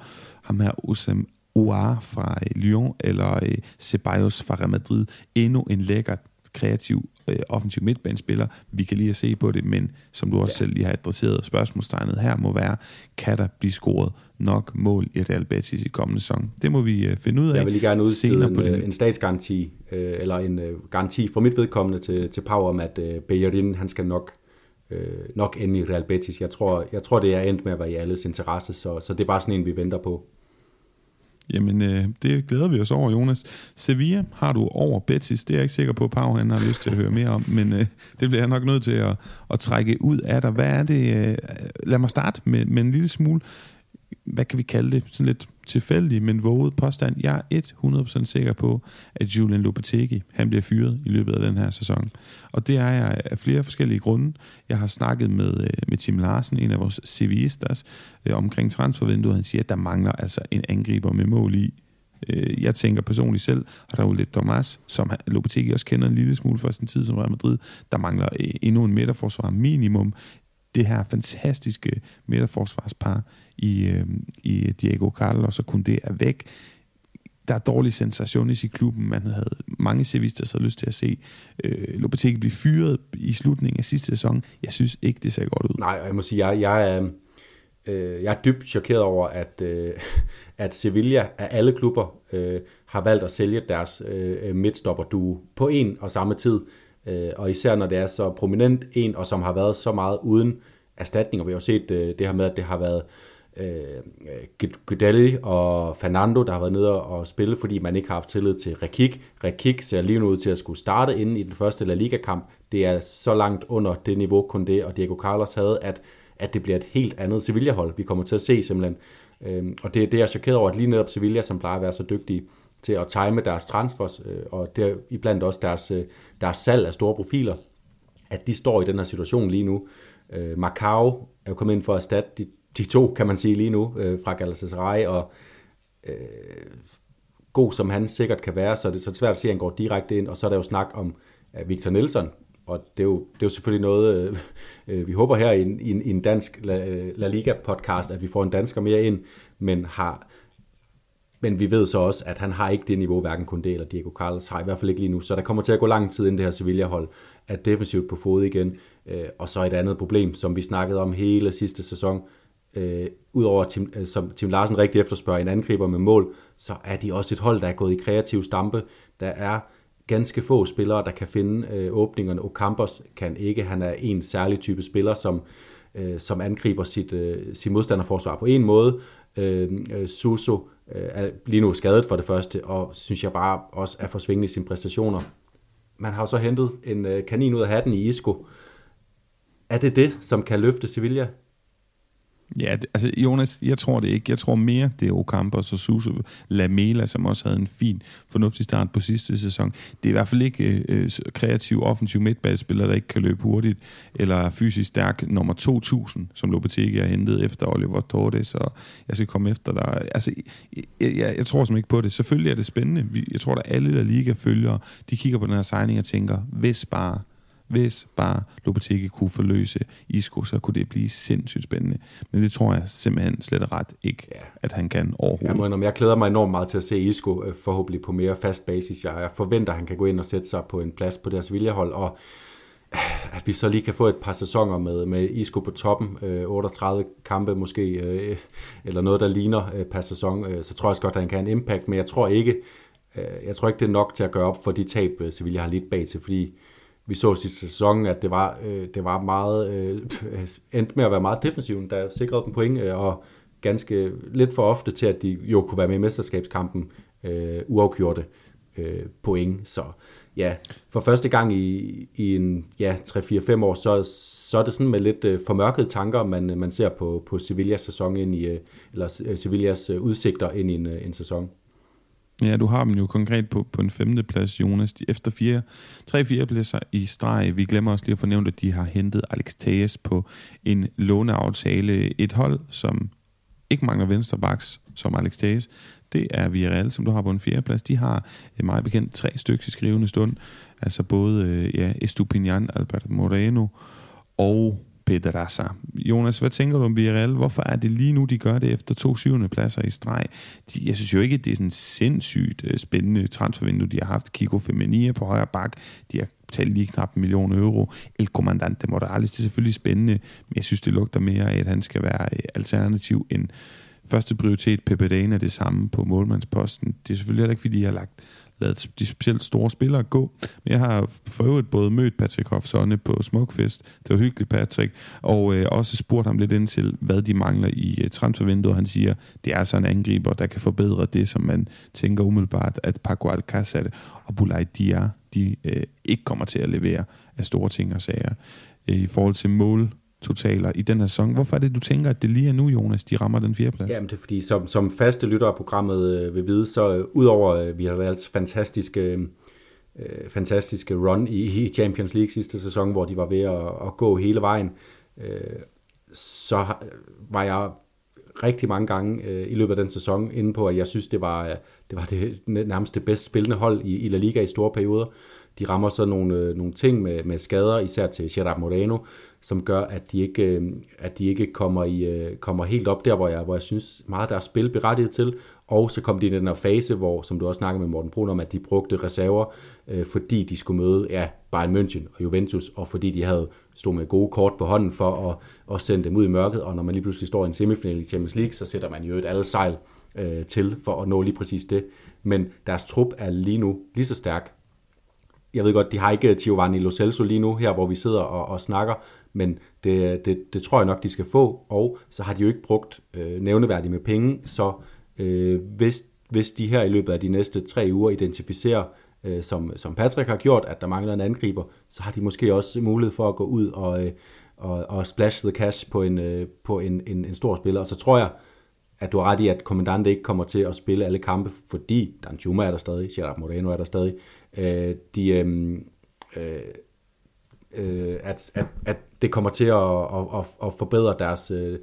ham her Osam Oar fra øh, Lyon, eller øh, Ceballos fra Real Madrid. Endnu en lækker kreativ øh, offensiv midtbanespiller. Vi kan lige at se på det, men som du også ja. selv lige har adresseret, spørgsmålstegnet her må være, kan der blive scoret nok mål i Real Betis i kommende sæson? Det må vi øh, finde ud af. Jeg vil lige gerne udstede en, på øh, en statsgaranti, øh, eller en øh, garanti for mit vedkommende til, til Pau om, at øh, Bellerin, han skal nok øh, nok ende i Real Betis. Jeg tror, jeg tror, det er endt med at være i alles interesse, så, så det er bare sådan en, vi venter på. Jamen, øh, det glæder vi os over, Jonas. Sevilla har du over Betis. Det er jeg ikke sikker på, at Pau han har lyst til at høre mere om, men øh, det bliver jeg nok nødt til at, at trække ud af dig. Hvad er det? Øh, lad mig starte med, med en lille smule hvad kan vi kalde det, sådan lidt tilfældig, men våget påstand. Jeg er 100% sikker på, at Julian Lopetegi, han bliver fyret i løbet af den her sæson. Og det er jeg af flere forskellige grunde. Jeg har snakket med, øh, med Tim Larsen, en af vores CV'isters, øh, omkring transfervinduet. Han siger, at der mangler altså en angriber med mål i øh, jeg tænker personligt selv, at Raul Thomas, som Lopetegi også kender en lille smule fra sin tid som Real Madrid, der mangler endnu en midterforsvar minimum. Det her fantastiske midterforsvarspar i, øh, i Diego Carlos og kun det er væk der er dårlig sensation i klubben. Man havde mange sevister, der havde lyst til at se øh, Lopetegi blive fyret i slutningen af sidste sæson. Jeg synes ikke, det ser godt ud. Nej, jeg må sige, jeg, jeg, er, øh, jeg er dybt chokeret over, at, øh, at Sevilla af alle klubber øh, har valgt at sælge deres øh, midtstopper du på en og samme tid. Øh, og især når det er så prominent en, og som har været så meget uden erstatning. Og vi har jo set øh, det her med, at det har været øh, Øh, øh, Gudelli og Fernando, der har været nede og spille, fordi man ikke har haft tillid til Rekik. Rekik ser lige nu ud til at skulle starte inden i den første La Liga-kamp. Det er så langt under det niveau, Koundé og Diego Carlos havde, at, at det bliver et helt andet Sevilla-hold, vi kommer til at se simpelthen. Øh, og det, det er jeg chokeret over, at lige netop Sevilla, som plejer at være så dygtige til at time deres transfers, øh, og der iblandt også deres, øh, deres salg af store profiler, at de står i den her situation lige nu. Øh, Macau er jo kommet ind for at erstatte de de to, kan man sige lige nu, øh, fra Galatasaray, og øh, god som han sikkert kan være, så er det så svært at se, at han går direkte ind, og så er der jo snak om øh, Victor Nelson, og det er jo, det er jo selvfølgelig noget, øh, øh vi håber her i en, i en, i en dansk La, øh, La Liga-podcast, at vi får en dansker mere ind, men har men vi ved så også, at han har ikke det niveau, hverken Kunde eller Diego Carlos har, i hvert fald ikke lige nu. Så der kommer til at gå lang tid, inden det her Sevilla-hold er defensivt på fod igen. Øh, og så et andet problem, som vi snakkede om hele sidste sæson, øh, udover Tim, øh, som Tim Larsen rigtig efterspørger en angriber med mål, så er de også et hold, der er gået i kreativ stampe. Der er ganske få spillere, der kan finde øh, åbningerne. Ocampos kan ikke. Han er en særlig type spiller, som, øh, som angriber sit, øh, sit modstanderforsvar på en måde. Øh, øh Suso øh, er lige nu skadet for det første, og synes jeg bare også er forsvingende i sine præstationer. Man har jo så hentet en øh, kanin ud af hatten i Isco. Er det det, som kan løfte Sevilla Ja, det, altså Jonas, jeg tror det ikke. Jeg tror mere, det er Ocampos og Suso Lamela, som også havde en fin, fornuftig start på sidste sæson. Det er i hvert fald ikke øh, øh kreativ, offensiv midtballspiller, der ikke kan løbe hurtigt, eller fysisk stærk nummer 2000, som Lopetegi har hentet efter Oliver Torres, og jeg skal komme efter dig. Altså, jeg, jeg, jeg tror simpelthen ikke på det. Selvfølgelig er det spændende. Jeg tror, at alle der liga følger, de kigger på den her signing og tænker, hvis bare hvis bare Lopetegi kunne forløse Isco, så kunne det blive sindssygt spændende. Men det tror jeg simpelthen slet og ret ikke, ja. at han kan overhovedet. Jeg, må, jeg glæder mig enormt meget til at se Isco øh, forhåbentlig på mere fast basis. Jeg forventer, at han kan gå ind og sætte sig på en plads på deres viljehold, og øh, at vi så lige kan få et par sæsoner med, med Isco på toppen, øh, 38 kampe måske, øh, eller noget, der ligner øh, per sæson, øh, så tror jeg også godt, at han kan have en impact, men jeg tror ikke, øh, jeg tror ikke, det er nok til at gøre op for de tab, øh, Sevilla har lidt bag til, fordi vi så sidste sæson, at det var, øh, det var meget, øh, <laughs> endte med at være meget defensiven, der sikrede dem point, øh, og ganske lidt for ofte til, at de jo kunne være med i mesterskabskampen øh, uafgjorte øh, point. Så ja, for første gang i, i en ja, 3-4-5 år, så, så er det sådan med lidt øh, formørkede tanker, man, man ser på, på Sevillas sæson ind i, øh, eller øh, Sevillas øh, udsigter ind i en, øh, en sæson. Ja, du har dem jo konkret på, på en femte plads, Jonas. Efter fire, tre fire pladser i streg. Vi glemmer også lige at fornævne, at de har hentet Alex Thaes på en låneaftale. Et hold, som ikke mangler venstrebacks, som Alex Thaes. Det er Villarreal, som du har på en fjerde plads. De har eh, meget bekendt tre stykker i skrivende stund. Altså både eh, ja, Estupinian, Albert Moreno og Pedraza. Jonas, hvad tænker du om Villarreal? Hvorfor er det lige nu, de gør det efter to syvende pladser i streg? De, jeg synes jo ikke, at det er sådan sindssygt uh, spændende transfervindue, de har haft. Kiko Femenia på højre bak, de har betalt lige knap en million euro. El Comandante Morales, det er selvfølgelig spændende, men jeg synes, det lugter mere af, at han skal være øh, alternativ end første prioritet. Pepe Dane er det samme på målmandsposten. Det er selvfølgelig heller ikke, fordi de har lagt lavet de specielt store spillere gå. Men jeg har for øvrigt både mødt Patrick Hoffsonne på Smukfest, det var hyggeligt Patrick, og øh, også spurgt ham lidt ind til, hvad de mangler i øh, transfervinduet. Han siger, det er altså en angriber, der kan forbedre det, som man tænker umiddelbart, at Paco Alcázar og Bulay Diar, de øh, ikke kommer til at levere af store ting og sager. Øh, I forhold til mål totaler i den her sæson. Hvorfor er det, du tænker, at det lige er nu, Jonas, de rammer den fjerde plads? Jamen, det er fordi, som, som faste lytter af programmet øh, vil vide, så øh, udover øh, vi har lavet fantastiske, øh, fantastiske run i, i Champions League sidste sæson, hvor de var ved at, at gå hele vejen, øh, så var jeg rigtig mange gange øh, i løbet af den sæson inde på, at jeg synes, det var det, var det nærmest det bedst spillende hold i, i La Liga i store perioder. De rammer så nogle, øh, nogle ting med, med skader, især til Gerard Moreno, som gør, at de ikke, øh, at de ikke kommer, i, øh, kommer helt op der, hvor jeg, hvor jeg synes meget der er spil berettiget til. Og så kom de i den her fase, hvor, som du også snakkede med Morten Brun om, at de brugte reserver, øh, fordi de skulle møde ja, Bayern München og Juventus, og fordi de havde stod med gode kort på hånden for at, at sende dem ud i mørket. Og når man lige pludselig står i en semifinal i Champions League, så sætter man jo et alle sejl øh, til for at nå lige præcis det. Men deres trup er lige nu lige så stærk. Jeg ved godt, de har ikke Giovanni Lo Celso lige nu, her hvor vi sidder og, og snakker, men det, det, det tror jeg nok, de skal få, og så har de jo ikke brugt øh, nævneværdigt med penge, så øh, hvis, hvis de her i løbet af de næste tre uger identificerer, øh, som, som Patrick har gjort, at der mangler en angriber, så har de måske også mulighed for at gå ud og, øh, og, og splash the cash på en, øh, på en, en, en stor spiller, og så tror jeg, at du har ret i, at Kommandante ikke kommer til at spille alle kampe, fordi Dan Juma er der stadig, Gerard Moreno er der stadig. Øh, de, øhm, øh, øh, øh, at, at, at det kommer til at, at, at forbedre deres, øh, deres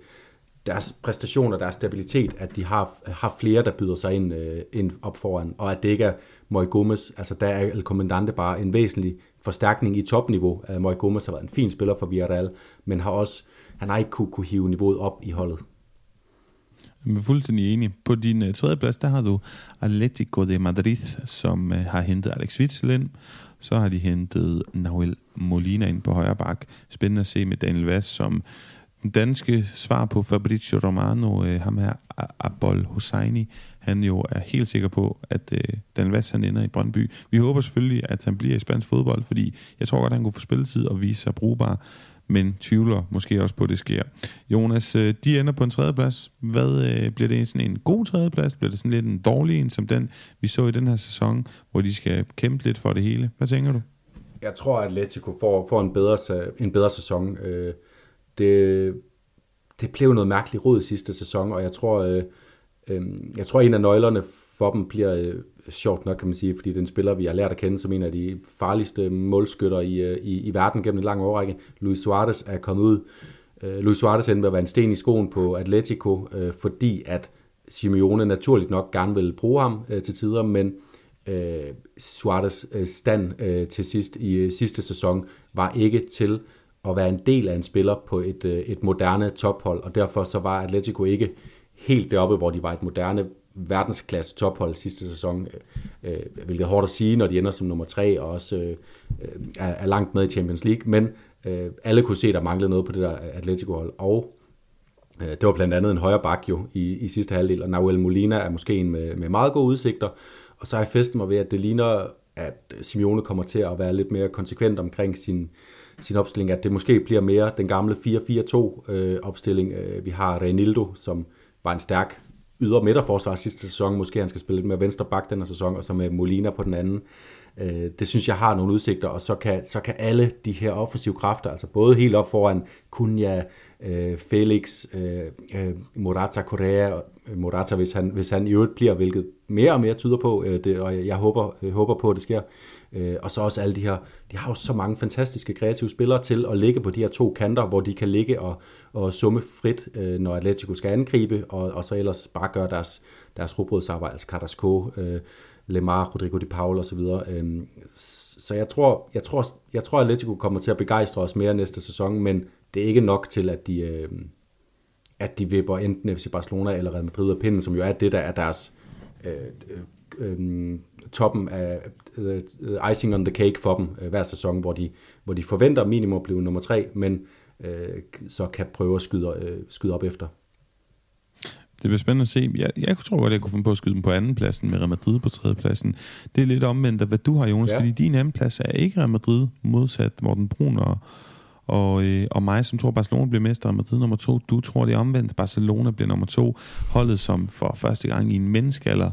deres præstationer, deres stabilitet, at de har, har flere, der byder sig ind, øh, ind op foran, og at det ikke er Moy Gomez, altså der er El Comandante bare en væsentlig forstærkning i topniveau. Uh, Moy Gomez har været en fin spiller for Villarreal, men har også, han har ikke kunne, kunne hive niveauet op i holdet. Jeg er fuldstændig enig. På din uh, tredje plads, der har du Atletico de Madrid, som uh, har hentet Alex Witzel ind. Så har de hentet Nahuel Molina ind på højre bak. Spændende at se med Daniel Vaz, som den danske svar på Fabrizio Romano, øh, ham her Abol Hosseini, han jo er helt sikker på, at øh, Daniel Vaz han ender i Brøndby. Vi håber selvfølgelig, at han bliver i spansk fodbold, fordi jeg tror godt, at han kunne få spilletid og vise sig brugbar men tvivler måske også på, at det sker. Jonas, øh, de ender på en tredjeplads. Hvad øh, bliver det sådan en god tredjeplads? Bliver det sådan lidt en dårlig en, som den, vi så i den her sæson, hvor de skal kæmpe lidt for det hele? Hvad tænker du? Jeg tror, at Atletico får, får en, bedre, en bedre sæson. Øh, det, det blev noget mærkeligt rod sidste sæson, og jeg tror, øh, øh, jeg tror, en af nøglerne for dem bliver øh, sjovt nok, kan man sige, fordi den spiller, vi har lært at kende som en af de farligste målskytter i, øh, i, i verden gennem en lang årrække. Luis Suarez er kommet ud. Uh, Luis Suarez endte med at være en sten i skoen på Atletico, fordi at Simeone naturligt nok gerne vil bruge ham til tider, men øh, Suarez øh, stand øh, til sidst i øh, sidste sæson var ikke til at være en del af en spiller på et, øh, et moderne tophold, og derfor så var Atletico ikke helt deroppe, hvor de var et moderne verdensklasse tophold sidste sæson, øh, øh hvilket er hårdt at sige, når de ender som nummer tre og også øh, øh er, er langt med i Champions League, men øh, alle kunne se, at der manglede noget på det der Atletico-hold, og det var blandt andet en højre bak jo i, i sidste halvdel, og Nahuel Molina er måske en med, med meget gode udsigter, og så har jeg festet mig ved, at det ligner, at Simeone kommer til at være lidt mere konsekvent omkring sin, sin opstilling, at det måske bliver mere den gamle 4-4-2 øh, opstilling. Øh, vi har Renildo, som var en stærk yder midterforsvar sidste sæson. Måske han skal spille lidt mere venstre bak den her sæson, og så med Molina på den anden. Øh, det synes jeg har nogle udsigter, og så kan, så kan alle de her offensive kræfter, altså både helt op foran Kunja, øh, Felix, øh, øh Morata Correa, Morata, hvis han, hvis han i øvrigt bliver, hvilket mere og mere tyder på, øh, det, og jeg håber, jeg håber på, at det sker, Øh, og så også alle de her, de har jo så mange fantastiske kreative spillere til at ligge på de her to kanter, hvor de kan ligge og, og summe frit, øh, når Atletico skal angribe, og, og så ellers bare gøre deres, deres robrødsarbejde, altså Carrasco, øh, Lemar, Rodrigo de Paul osv. Øh, så jeg tror, jeg tror, jeg tror, Atletico kommer til at begejstre os mere næste sæson, men det er ikke nok til, at de, øh, at de vipper enten FC Barcelona eller Real Madrid af pinden, som jo er det, der er deres øh, øh, toppen af uh, icing on the cake for dem uh, hver sæson, hvor de, hvor de forventer minimum at blive nummer tre, men uh, så kan prøve at skyde, uh, skyde op efter. Det bliver spændende at se. Jeg, jeg tror godt, at jeg kunne finde på at skyde dem på anden pladsen med Real Madrid på tredje pladsen. Det er lidt omvendt af, hvad du har, Jonas, ja. fordi din anden plads er ikke Real Madrid, modsat Morten Brun og, og, øh, og mig, som tror, Barcelona bliver mester, Madrid nummer to. Du tror, det er omvendt. Barcelona bliver nummer to. Holdet, som for første gang i en menneskealder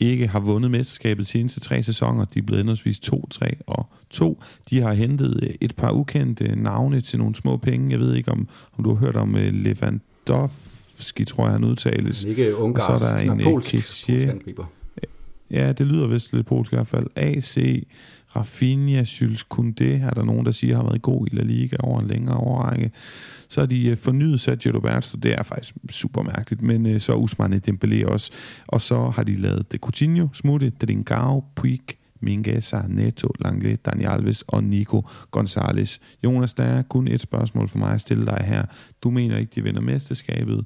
ikke har vundet mesterskabet de seneste tre sæsoner. De er blevet endeligvis 2, 3 og 2. De har hentet et par ukendte navne til nogle små penge. Jeg ved ikke, om, om du har hørt om uh, Lewandowski, tror jeg, han udtales. Ikke Ungars, og så er der en uh, polsk, polsk Ja, det lyder vist lidt polsk i hvert fald. AC, Rafinha, Jules Koundé, er der nogen, der siger, har været god i La Liga over en længere overrække. Så har de øh, fornyet Sergio Roberto, det er faktisk super mærkeligt, men øh, så så Usmane Dembélé også. Og så har de lavet De Coutinho, Smutte, Dringao, Puig, Mingesa, Neto, Langley, Dani Alves og Nico Gonzalez. Jonas, der er kun et spørgsmål for mig at stille dig her. Du mener ikke, de vinder mesterskabet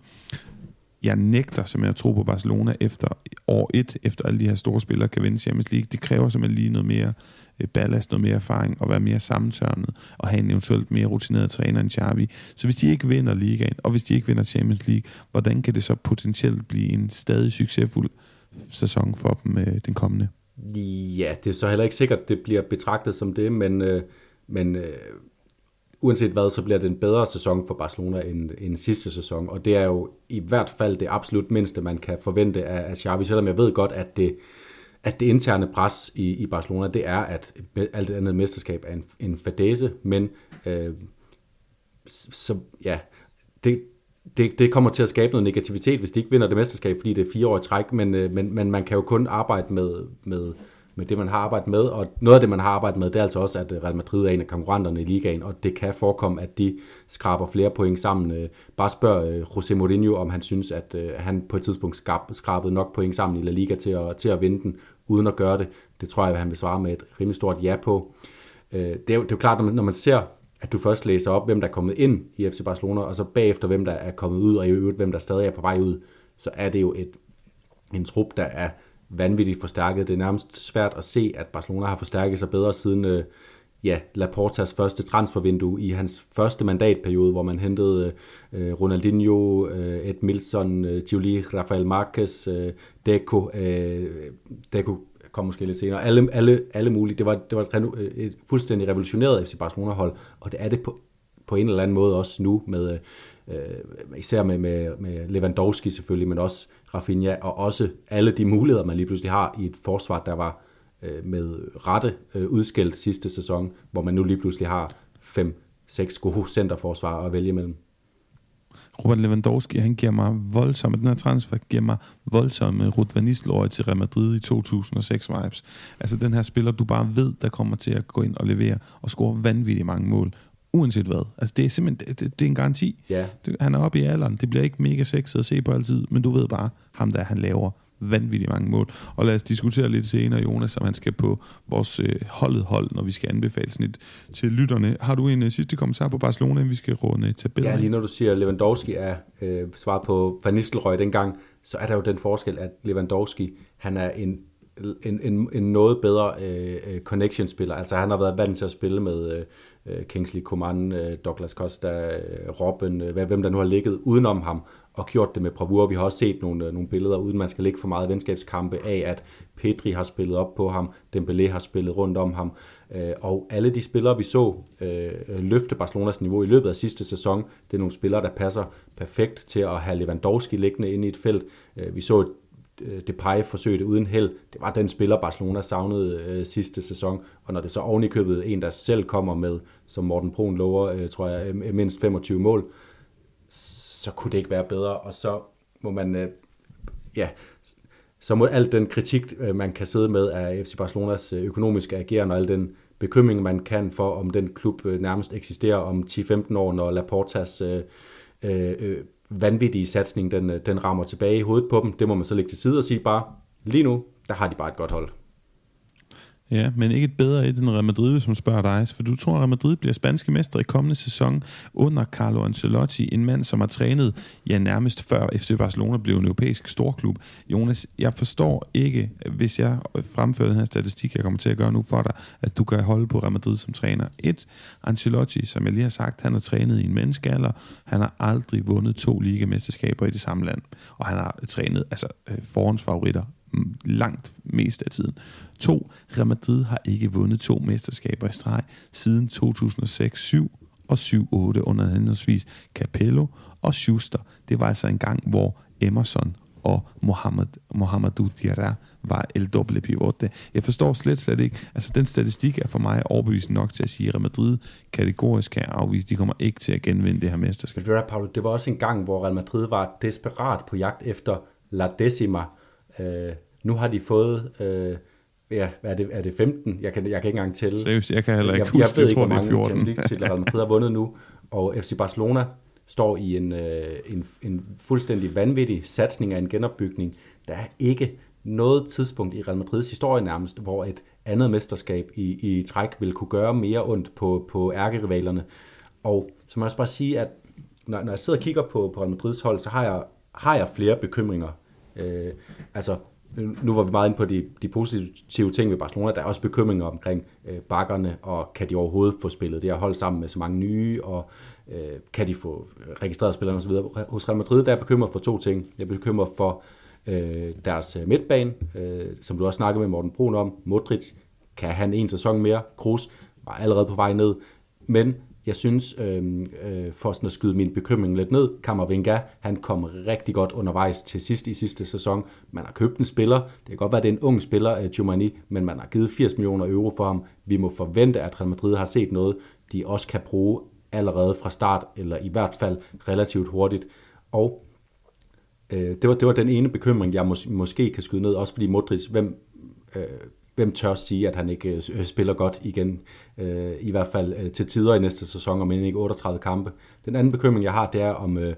jeg nægter simpelthen at tro på Barcelona efter år 1, efter alle de her store spillere kan vinde Champions League. Det kræver simpelthen lige noget mere Øh, ballast, noget mere erfaring og være mere sammentørnet og have en eventuelt mere rutineret træner end Xavi. Så hvis de ikke vinder ligaen, og hvis de ikke vinder Champions League, hvordan kan det så potentielt blive en stadig succesfuld sæson for dem øh, den kommende? Ja, det er så heller ikke sikkert, det bliver betragtet som det, men, øh, men øh, uanset hvad, så bliver det en bedre sæson for Barcelona end, end sidste sæson, og det er jo i hvert fald det absolut mindste, man kan forvente af, af Xavi, selvom jeg ved godt, at det, at det interne pres i, i Barcelona, det er, at alt andet mesterskab er en, en fadese, men øh, så ja, det, det, det kommer til at skabe noget negativitet, hvis de ikke vinder det mesterskab, fordi det er fire år i træk, men, øh, men, men man kan jo kun arbejde med, med, med det, man har arbejdet med, og noget af det, man har arbejdet med, det er altså også, at øh, Real Madrid er en af konkurrenterne i ligaen, og det kan forekomme, at de skraber flere point sammen. Øh, bare spørg øh, José Mourinho, om han synes, at han på et tidspunkt skrabede nok point sammen i La Liga til at, til at vinde den, uden at gøre det. Det tror jeg, at han vil svare med et rimelig stort ja på. Det er jo, det er jo klart, når man, når man ser at du først læser op, hvem der er kommet ind i FC Barcelona, og så bagefter, hvem der er kommet ud, og i øvrigt, hvem der stadig er på vej ud, så er det jo et, en trup, der er vanvittigt forstærket. Det er nærmest svært at se, at Barcelona har forstærket sig bedre siden øh, ja, Laportas første transfervindue i hans første mandatperiode, hvor man hentede øh, Ronaldinho, øh, Ed Milson, øh, Giuli, Rafael Marquez, øh, Deco, øh, Deco kom måske lidt senere, alle, alle, alle mulige. Det var, det var et, øh, et fuldstændig revolutioneret FC Barcelona-hold, og det er det på, på en eller anden måde også nu, med, øh, øh især med, med, med Lewandowski selvfølgelig, men også Rafinha, og også alle de muligheder, man lige pludselig har i et forsvar, der var øh, med rette øh, udskilt sidste sæson, hvor man nu lige pludselig har fem, seks gode centerforsvar at vælge mellem. Robert Lewandowski, han giver mig voldsomme, den her transfer giver mig voldsomme Ruth van Nistelrooy til Real Madrid i 2006 vibes. Altså den her spiller, du bare ved, der kommer til at gå ind og levere og score vanvittigt mange mål uanset hvad. Altså det er simpelthen, det, det er en garanti. Ja. Det, han er oppe i alderen, det bliver ikke mega sexet at se på altid, men du ved bare, ham der han laver vanvittigt mange mål. Og lad os diskutere lidt senere, Jonas, om han skal på vores øh, holdet hold, når vi skal anbefale snit til lytterne. Har du en øh, sidste kommentar på Barcelona, inden vi skal runde tabellen? Ja, lige når du siger, at Lewandowski er øh, svaret på Van Nistelrooy dengang, så er der jo den forskel, at Lewandowski, han er en en, en, en noget bedre øh, øh connection-spiller. Altså han har været vant til at spille med øh Øh, Kingsley Coman, øh, Douglas Costa, øh, Robben, hvem der nu har ligget udenom ham og gjort det med bravur. Vi har også set nogle, nogle billeder, uden man skal ligge for meget venskabskampe af, at Pedri har spillet op på ham, Dembélé har spillet rundt om ham, og alle de spillere, vi så løfte Barcelonas niveau i løbet af sidste sæson, det er nogle spillere, der passer perfekt til at have Lewandowski liggende inde i et felt. Vi så Øh, depay forsøgte uden held. Det var den spiller, Barcelona savnede øh, sidste sæson. Og når det så ovenikøbet en, der selv kommer med, som Morten Brun lover, øh, tror jeg, øh, øh, mindst 25 mål, så kunne det ikke være bedre. Og så må man, øh, ja, så må al den kritik, øh, man kan sidde med af FC Barcelonas økonomiske agerende, og al den bekymring, man kan for, om den klub øh, nærmest eksisterer om 10-15 år, når Laportas øh, øh, vanvittige satsning, den, øh, den rammer tilbage i hovedet på dem. Det må man så lægge til side og sige bare, lige nu, der har de bare et godt hold. Ja, men ikke et bedre et end Real Madrid, som spørger dig. For du tror, at Real Madrid bliver spanske mester i kommende sæson under Carlo Ancelotti, en mand, som har trænet ja, nærmest før FC Barcelona blev en europæisk storklub. Jonas, jeg forstår ikke, hvis jeg fremfører den her statistik, jeg kommer til at gøre nu for dig, at du kan holde på Real Madrid som træner. Et, Ancelotti, som jeg lige har sagt, han har trænet i en menneskealder. Han har aldrig vundet to ligamesterskaber i det samme land. Og han har trænet altså, øh, forhåndsfavoritter langt mest af tiden. To, Real Madrid har ikke vundet to mesterskaber i streg siden 2006-7 og 7-8 under henholdsvis Capello og Schuster. Det var altså en gang, hvor Emerson og Mohamed, Mohamedou Diarra var el doble pivote. Jeg forstår slet, slet ikke. Altså, den statistik er for mig overbevisende nok til at sige, at Real Madrid kategorisk kan afvise, de kommer ikke til at genvinde det her mesterskab. Det var også en gang, hvor Real Madrid var desperat på jagt efter La Decima, øh, Nu har de fået, øh, ja, hvad er det, er det 15? Jeg kan, jeg kan ikke engang tælle. Seriøst, jeg kan heller ikke jeg, huske, jeg ved jeg ikke, tror, hvor det er mange 14. Champions League titler Real Madrid har vundet nu, og FC Barcelona står i en, øh, en, en fuldstændig vanvittig satsning af en genopbygning. Der er ikke noget tidspunkt i Real Madrids historie nærmest, hvor et andet mesterskab i, i træk vil kunne gøre mere ondt på, på ærkerivalerne. Og så må jeg også bare sige, at når, når jeg sidder og kigger på, på Real Madrids hold, så har jeg, har jeg flere bekymringer. Øh, altså, nu var vi meget inde på de, de positive ting ved Barcelona. Der er også bekymringer omkring øh, bakkerne, og kan de overhovedet få spillet det her hold sammen med så mange nye, og øh, kan de få registreret spillerne osv. Hos Real Madrid der er jeg bekymret for to ting. Jeg er bekymret for øh, deres øh, midtbane, øh, som du også snakkede med Morten Brun om. Modric, kan han en sæson mere? Kroos var allerede på vej ned. Men jeg synes, øh, øh, for sådan at skyde min bekymring lidt ned, Kammervenga, han kom rigtig godt undervejs til sidst i sidste sæson. Man har købt en spiller, det kan godt være, at det er en ung spiller, øh, Giovanni, men man har givet 80 millioner euro for ham. Vi må forvente, at Real Madrid har set noget, de også kan bruge allerede fra start, eller i hvert fald relativt hurtigt. Og øh, det, var, det var den ene bekymring, jeg mås- måske kan skyde ned, også fordi Modric, hvem, øh, hvem tør sige, at han ikke øh, spiller godt igen, øh, i hvert fald øh, til tider i næste sæson, om end ikke 38 kampe. Den anden bekymring, jeg har, det er om øh,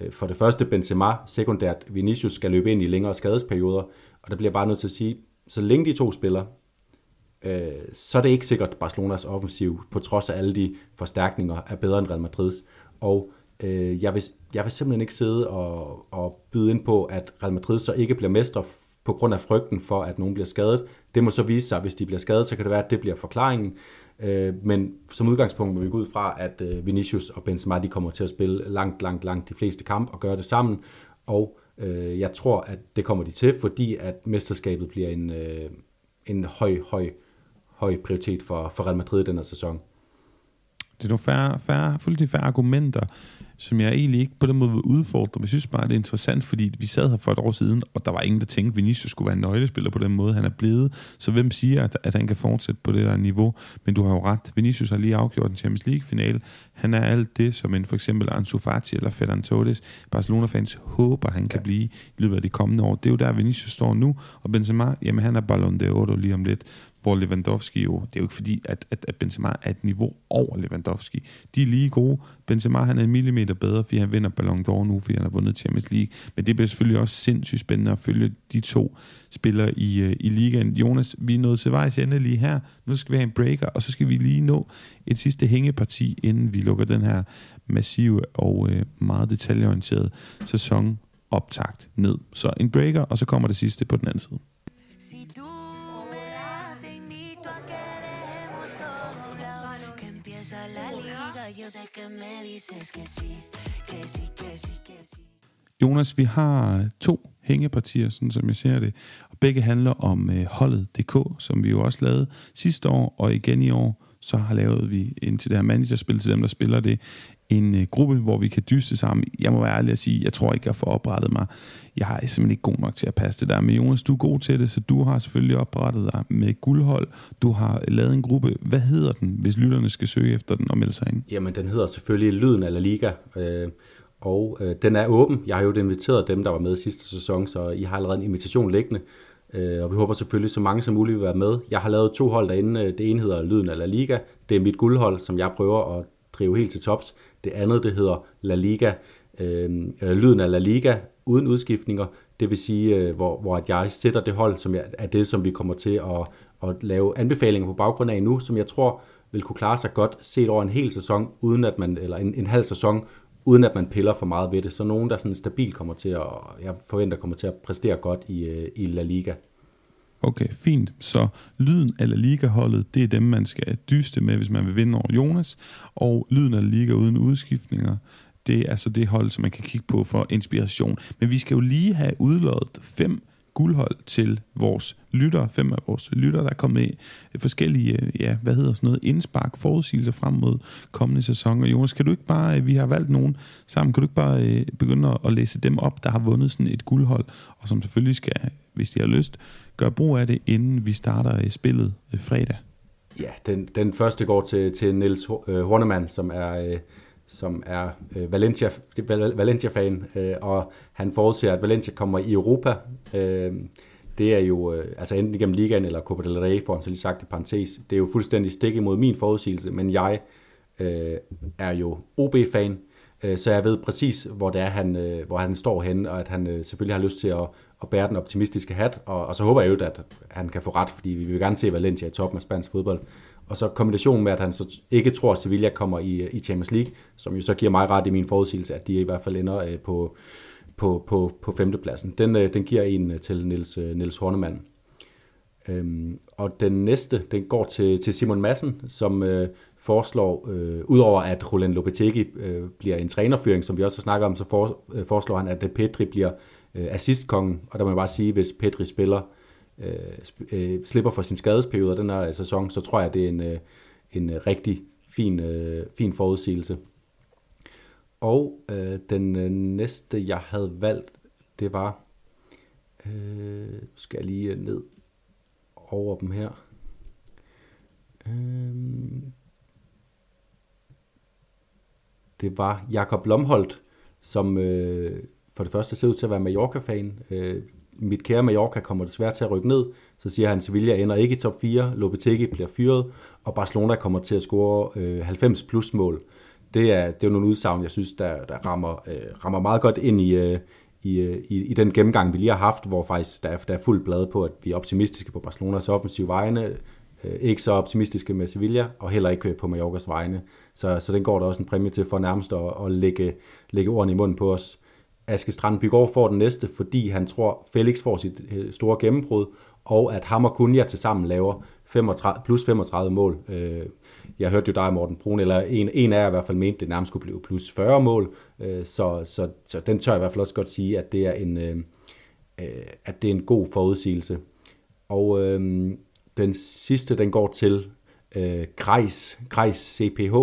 øh, for det første Benzema, sekundært Vinicius skal løbe ind i længere skadesperioder, og der bliver jeg bare nødt til at sige, så længe de to spiller, øh, så er det ikke sikkert, at Barcelonas offensiv, på trods af alle de forstærkninger, er bedre end Real Madrids. Og øh, jeg, vil, jeg vil simpelthen ikke sidde og, og byde ind på, at Real Madrid så ikke bliver mestre på grund af frygten for, at nogen bliver skadet. Det må så vise sig, at hvis de bliver skadet, så kan det være, at det bliver forklaringen. Øh, men som udgangspunkt må vi gå ud fra, at øh, Vinicius og Benzema de kommer til at spille langt, langt, langt de fleste kampe og gøre det sammen. Og øh, jeg tror, at det kommer de til, fordi at mesterskabet bliver en, øh, en høj, høj, høj prioritet for, for Real Madrid den her sæson. Det er nogle færre, færre, fuldstændig færre argumenter, som jeg egentlig ikke på den måde vil udfordre. Men jeg synes bare, det er interessant, fordi vi sad her for et år siden, og der var ingen, der tænkte, at Vinicius skulle være en nøglespiller på den måde, han er blevet. Så hvem siger, at, at han kan fortsætte på det der niveau? Men du har jo ret. Vinicius har lige afgjort en Champions League-finale. Han er alt det, som en for eksempel Ansu Fati eller Ferran Torres, Barcelona-fans håber, han kan blive i løbet af de kommende år. Det er jo der, Vinicius står nu, og Benzema, jamen han er Ballon d'Oro lige om lidt hvor Lewandowski jo, det er jo ikke fordi, at, at, at Benzema er et niveau over Lewandowski. De er lige gode. Benzema han er en millimeter bedre, fordi han vinder Ballon d'Or nu, fordi han har vundet Champions League. Men det bliver selvfølgelig også sindssygt spændende at følge de to spillere i, øh, i ligaen. Jonas, vi er nået til vejs ende lige her. Nu skal vi have en breaker, og så skal vi lige nå et sidste hængeparti, inden vi lukker den her massive og øh, meget detaljeorienterede sæson optakt ned. Så en breaker, og så kommer det sidste på den anden side. Yo sé que me dices que sí, que sí, que sí, que sí. Jonas, vi har to hængepartier, sådan som jeg ser det. Og begge handler om øh, holdet.dk, som vi jo også lavede sidste år, og igen i år, så har lavet vi ind til det her managerspil til dem, der spiller det, en øh, gruppe, hvor vi kan dyste sammen. Jeg må være ærlig at sige, jeg tror ikke, jeg får oprettet mig. Jeg er simpelthen ikke god nok til at passe det der. Men Jonas, du er god til det, så du har selvfølgelig oprettet dig med guldhold. Du har lavet en gruppe. Hvad hedder den, hvis lytterne skal søge efter den og melde sig ind? Jamen, den hedder selvfølgelig Lyden af La Liga, øh, og øh, den er åben. Jeg har jo inviteret dem, der var med sidste sæson, så I har allerede en invitation liggende. Øh, og vi håber selvfølgelig, så mange som muligt vil være med. Jeg har lavet to hold derinde. Øh, det ene hedder Lyden af La Liga. Det er mit guldhold, som jeg prøver at drive helt til tops. Det andet, det hedder La Liga. Øh, øh, Lyden af La Liga uden udskiftninger. Det vil sige, øh, hvor, hvor at jeg sætter det hold, som jeg, er det, som vi kommer til at, at lave anbefalinger på baggrund af nu, som jeg tror vil kunne klare sig godt set over en hel sæson, uden at man, eller en, en halv sæson, uden at man piller for meget ved det. Så nogen, der sådan stabilt kommer til at, jeg forventer kommer til at præstere godt i, øh, i La Liga. Okay, fint. Så lyden af La Liga-holdet, det er dem, man skal dyste med, hvis man vil vinde over Jonas. Og lyden af La Liga uden udskiftninger, det er altså det hold, som man kan kigge på for inspiration. Men vi skal jo lige have udlået fem guldhold til vores lyttere, fem af vores lyttere, der er kommet med forskellige, øh, ja, hvad hedder sådan noget, indspark, forudsigelser frem mod kommende sæson. Og Jonas, kan du ikke bare, øh, vi har valgt nogen sammen, kan du ikke bare øh, begynde at læse dem op, der har vundet sådan et guldhold, og som selvfølgelig skal, hvis de har lyst, gøre brug af det, inden vi starter øh, spillet fredag? Ja, den, den første går til, til Niels Hornemann, som er som er øh, Valencia, Valencia-fan, øh, og han forudser, at Valencia kommer i Europa. Øh, det er jo, øh, altså enten igennem ligaen eller Copa del Rey, får han så lige sagt i parentes, det er jo fuldstændig stik imod min forudsigelse, men jeg øh, er jo OB-fan, øh, så jeg ved præcis, hvor det er, han, øh, hvor han står henne, og at han øh, selvfølgelig har lyst til at, at bære den optimistiske hat, og, og så håber jeg jo, at han kan få ret, fordi vi vil gerne se Valencia i toppen af spansk fodbold. Og så kombinationen med, at han så ikke tror, at Sevilla kommer i, i Champions League, som jo så giver mig ret i min forudsigelse, at de i hvert fald ender øh, på, på, på, på femtepladsen. Den, øh, den giver en øh, til Niels, øh, Niels Hornemann. Øhm, og den næste, den går til, til Simon Madsen, som øh, foreslår, øh, udover at Roland Lopetegi øh, bliver en trænerføring, som vi også har snakket om, så for, øh, foreslår han, at Petri bliver øh, assistkongen. Og der må jeg bare sige, hvis Petri spiller, Øh, øh, slipper for sin skadesperiode den her øh, sæson, så tror jeg, det er en, øh, en øh, rigtig fin, øh, fin forudsigelse. Og øh, den øh, næste, jeg havde valgt, det var, øh, skal jeg lige ned over dem her. Øh, det var Jakob Lomholdt, som øh, for det første ser ud til at være Mallorca-fan. Øh, mit kære Mallorca kommer desværre til at rykke ned. Så siger han, Sevilla ender ikke i top 4, Lopetegi bliver fyret, og Barcelona kommer til at score øh, 90 plus mål. Det er, det er nogle udsagn, jeg synes, der, der rammer, øh, rammer meget godt ind i, øh, i, øh, i, i den gennemgang, vi lige har haft, hvor faktisk der er, der er fuld blad på, at vi er optimistiske på Barcelonas offensive vegne, øh, ikke så optimistiske med Sevilla, og heller ikke på Mallorcas vegne. Så, så den går der også en præmie til for nærmest at, at lægge, lægge ordene i munden på os. Aske Strand Bygård får den næste, fordi han tror, Felix får sit øh, store gennembrud, og at ham og Kunja til sammen laver 35, plus 35 mål. Øh, jeg hørte jo dig, Morten Brun, eller en, en af jer i hvert fald mente, at det nærmest skulle blive plus 40 mål, øh, så, så, så den tør jeg i hvert fald også godt sige, at det er en, at det er en god forudsigelse. Og øh, den sidste, den går til øh, Kreis, Kreis CPH,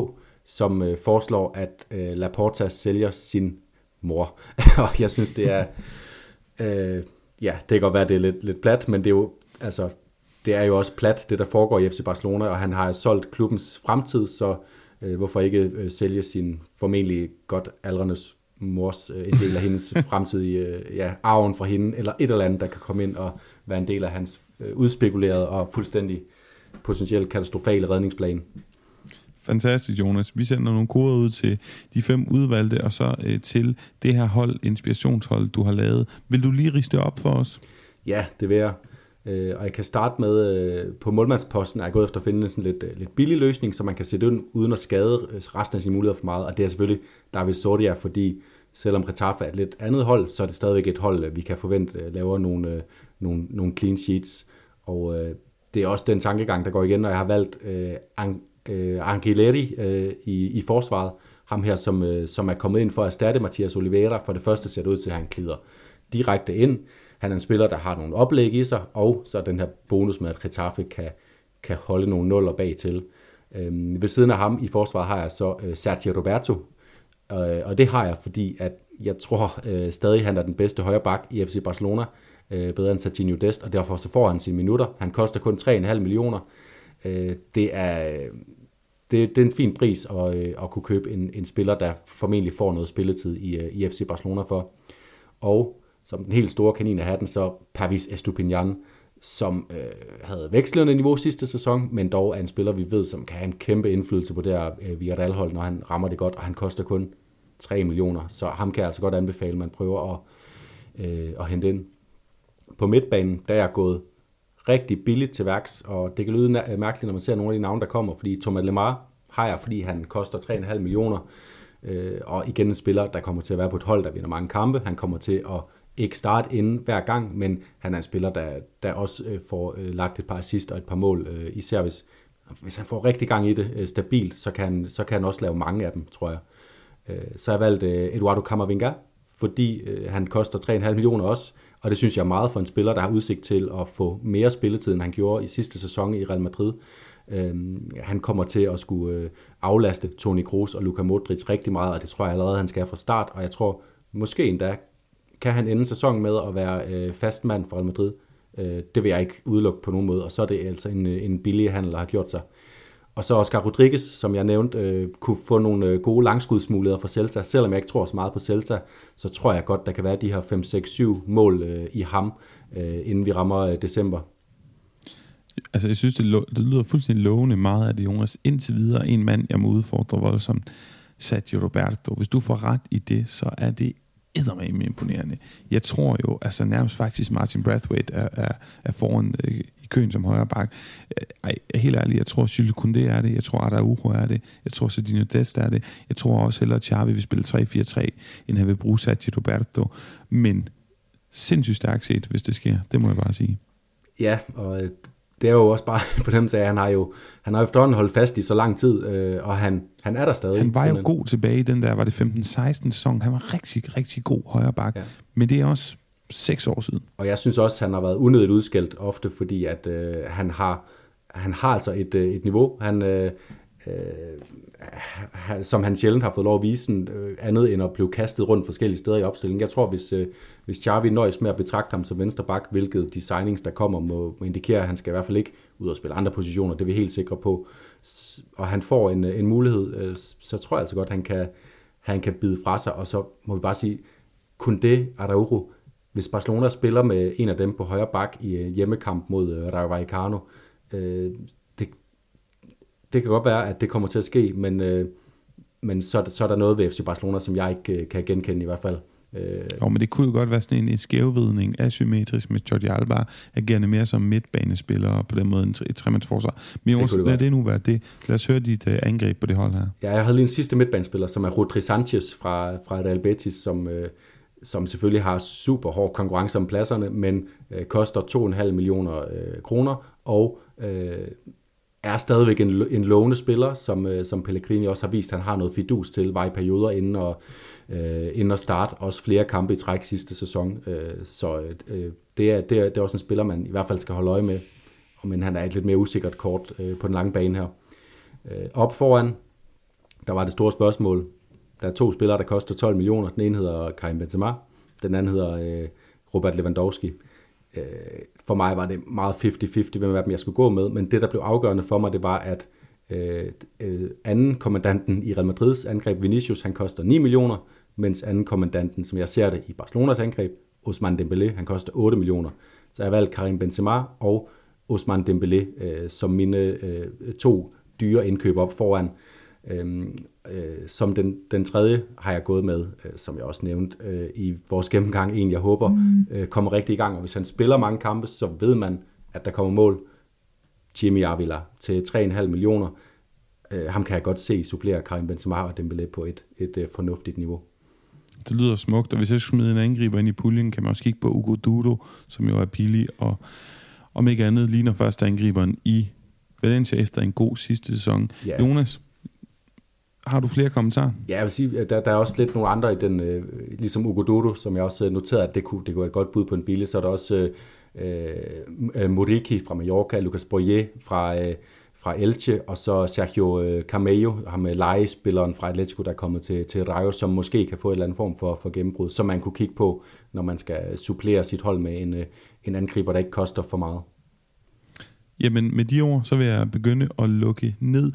som øh, foreslår, at øh, Laporta sælger sin mor. <laughs> og jeg synes, det er... Øh, ja, det kan godt være, det er lidt, lidt plat, men det er jo, altså, det er jo også plat, det der foregår i FC Barcelona, og han har solgt klubbens fremtid, så øh, hvorfor ikke øh, sælge sin formentlig godt aldrendes mors, øh, en del af hendes <laughs> fremtidige øh, ja, arven fra hende, eller et eller andet, der kan komme ind og være en del af hans øh, udspekulerede og fuldstændig potentielt katastrofale redningsplan. Fantastisk, Jonas. Vi sender nogle koder ud til de fem udvalgte, og så øh, til det her hold, inspirationshold, du har lavet. Vil du lige riste op for os? Ja, det vil jeg. Øh, og jeg kan starte med, øh, på målmandsposten er jeg gået efter at finde en sådan lidt, øh, lidt billig løsning, så man kan sætte ind uden at skade øh, resten af sine muligheder for meget. Og det er selvfølgelig David Sordia, fordi selvom Retaffe er et lidt andet hold, så er det stadigvæk et hold, øh, vi kan forvente øh, laver nogle, nogle, nogle clean sheets. Og øh, det er også den tankegang, der går igen, når jeg har valgt øh, øh, Angeleri øh, i, i forsvaret. Ham her, som, øh, som er kommet ind for at erstatte Mathias Oliveira. For det første ser det ud til, at han glider direkte ind. Han er en spiller, der har nogle oplæg i sig, og så den her bonus med, at Getafe kan, kan holde nogle nuller bag til. Øh, ved siden af ham i forsvaret har jeg så øh, Sergio Roberto, øh, og det har jeg, fordi at jeg tror øh, stadig, han er den bedste højreback i FC Barcelona, øh, bedre end Serginho Dest, og derfor så får han sine minutter. Han koster kun 3,5 millioner, Øh, det, er, det, det er en fin pris at, øh, at kunne købe en, en spiller, der formentlig får noget spilletid i, øh, i FC Barcelona for. Og som den helt store kanin af hatten, så Pavis Estupinian, som øh, havde vekslende niveau sidste sæson, men dog er en spiller, vi ved, som kan have en kæmpe indflydelse på det her øh, Villarreal-hold, når han rammer det godt, og han koster kun 3 millioner, så ham kan jeg altså godt anbefale, at man prøver at, øh, at hente ind. På midtbanen, der er jeg gået rigtig billigt til værks, og det kan lyde mærkeligt, når man ser nogle af de navne, der kommer, fordi Thomas Lemar har jeg, fordi han koster 3,5 millioner, øh, og igen en spiller, der kommer til at være på et hold, der vinder mange kampe. Han kommer til at ikke starte inden hver gang, men han er en spiller, der, der også øh, får øh, lagt et par assist og et par mål, øh, især hvis, hvis han får rigtig gang i det øh, stabilt, så kan, så kan han også lave mange af dem, tror jeg. Øh, så har jeg valgt øh, Eduardo Camavinga, fordi øh, han koster 3,5 millioner også, og det synes jeg er meget for en spiller, der har udsigt til at få mere spilletid, end han gjorde i sidste sæson i Real Madrid. Øhm, han kommer til at skulle øh, aflaste Toni Kroos og Luka Modric rigtig meget, og det tror jeg allerede, han skal fra start. Og jeg tror måske endda, kan han ende sæsonen med at være øh, fast mand for Real Madrid. Øh, det vil jeg ikke udelukke på nogen måde, og så er det altså en, øh, en billig handel, der har gjort sig. Og så Oscar Rodriguez, som jeg nævnte, øh, kunne få nogle øh, gode langskudsmuligheder for Celta. Selvom jeg ikke tror så meget på Celta, så tror jeg godt, der kan være de her 5, 6, 7 mål øh, i ham, øh, inden vi rammer øh, december. Altså, jeg synes, det, lo- det lyder fuldstændig lovende meget af det, Jonas. Indtil videre en mand, jeg må udfordre voldsomt, Sergio Roberto. Hvis du får ret i det, så er det eddermame imponerende. Jeg tror jo, altså nærmest faktisk Martin Brathwaite er, er, er foran øh, køen som højre bak. Øh, ej, helt ærligt, jeg tror Jules Koundé er det, jeg tror Araujo er det, jeg tror Sedinho Dest er det, jeg tror også hellere Xavi vil spille 3-4-3, end han vil bruge Sergio Roberto. Men sindssygt stærkt set, hvis det sker, det må jeg bare sige. Ja, og øh, det er jo også bare <laughs> på dem, at han har jo han har efterhånden holdt fast i så lang tid, øh, og han, han er der stadig. Han var jo en- god tilbage i den der, var det 15-16 sæson. Han var rigtig, rigtig god højre bak. Ja. Men det er også seks år siden. Og jeg synes også, at han har været unødigt udskældt ofte, fordi at øh, han har han har altså et, øh, et niveau, han, øh, øh, som han sjældent har fået lov at vise sådan, øh, andet end at blive kastet rundt forskellige steder i opstillingen. Jeg tror, hvis, øh, hvis Xavi nøjes med at betragte ham som venstreback, hvilket de signings, der kommer, må, må indikere, at han skal i hvert fald ikke ud og spille andre positioner, det er vi helt sikre på. Og han får en, øh, en mulighed, øh, så tror jeg altså godt, han kan, han kan bide fra sig, og så må vi bare sige, kun det Araujo, hvis Barcelona spiller med en af dem på højre bak i øh, hjemmekamp mod øh, Rayo Vallecano, øh, det, det kan godt være, at det kommer til at ske, men, øh, men så, der- så er der noget ved FC Barcelona, som jeg ikke øh, kan genkende i hvert fald. Øh, Jo, men det kunne jo godt være sådan en, en skævvidning, asymmetrisk med Jordi Alba, agerende mere som midtbanespiller, og på den måde en, et tremandsforsvar. Men Jonas, lad det nu være det. Lad os høre dit uh, angreb på det hold her. Ja, jeg havde lige en sidste midtbanespiller, som er Rodri Sanchez fra, fra Real Betis, som, øh, som selvfølgelig har super hård konkurrence om pladserne, men øh, koster 2,5 millioner øh, kroner, og øh, er stadigvæk en, en lovende spiller, som, øh, som Pellegrini også har vist, han har noget fidus til, var i perioder inden at, øh, inden at starte, også flere kampe i træk sidste sæson, øh, så øh, øh, det, er, det, er, det er også en spiller, man i hvert fald skal holde øje med, men han er et lidt mere usikkert kort øh, på den lange bane her. Øh, op foran, der var det store spørgsmål. Der er to spillere, der koster 12 millioner. Den ene hedder Karim Benzema, den anden hedder øh, Robert Lewandowski. Øh, for mig var det meget 50-50, hvem af dem jeg skulle gå med, men det, der blev afgørende for mig, det var, at øh, øh anden kommandanten i Real Madrids angreb, Vinicius, han koster 9 millioner, mens anden kommandanten, som jeg ser det i Barcelonas angreb, Ousmane Dembélé, han koster 8 millioner. Så jeg valgte Karim Benzema og Ousmane Dembélé øh, som mine øh, to dyre indkøb op foran. Øhm, øh, som den, den tredje har jeg gået med, øh, som jeg også nævnte øh, i vores gennemgang, en jeg håber mm. øh, kommer rigtig i gang. Og hvis han spiller mange kampe, så ved man, at der kommer mål. Jimmy Avila til 3,5 millioner. Øh, ham kan jeg godt se supplere Karim Benzema og Dembélé på et, et øh, fornuftigt niveau. Det lyder smukt, og hvis jeg skulle smide en angriber ind i puljen, kan man også kigge på Ugo Dudo, som jo er billig, og om ikke andet ligner første angriberen i Valencia efter en god sidste sæson. Ja. Jonas, har du flere kommentarer? Ja, jeg vil sige, der, der er også lidt nogle andre i den, øh, ligesom Ugo Dodo, som jeg også øh, noterede, at det kunne, det kunne være et godt bud på en billig. Så er der også øh, øh, Moriki fra Mallorca, Lucas Boyer fra, øh, fra Elche, og så Sergio øh, Camello, ham øh, legespilleren fra Atletico, der er kommet til, til Rayo, som måske kan få en eller anden form for, for gennembrud, som man kunne kigge på, når man skal supplere sit hold med en, øh, en angriber, der ikke koster for meget. Jamen med de ord, så vil jeg begynde at lukke ned.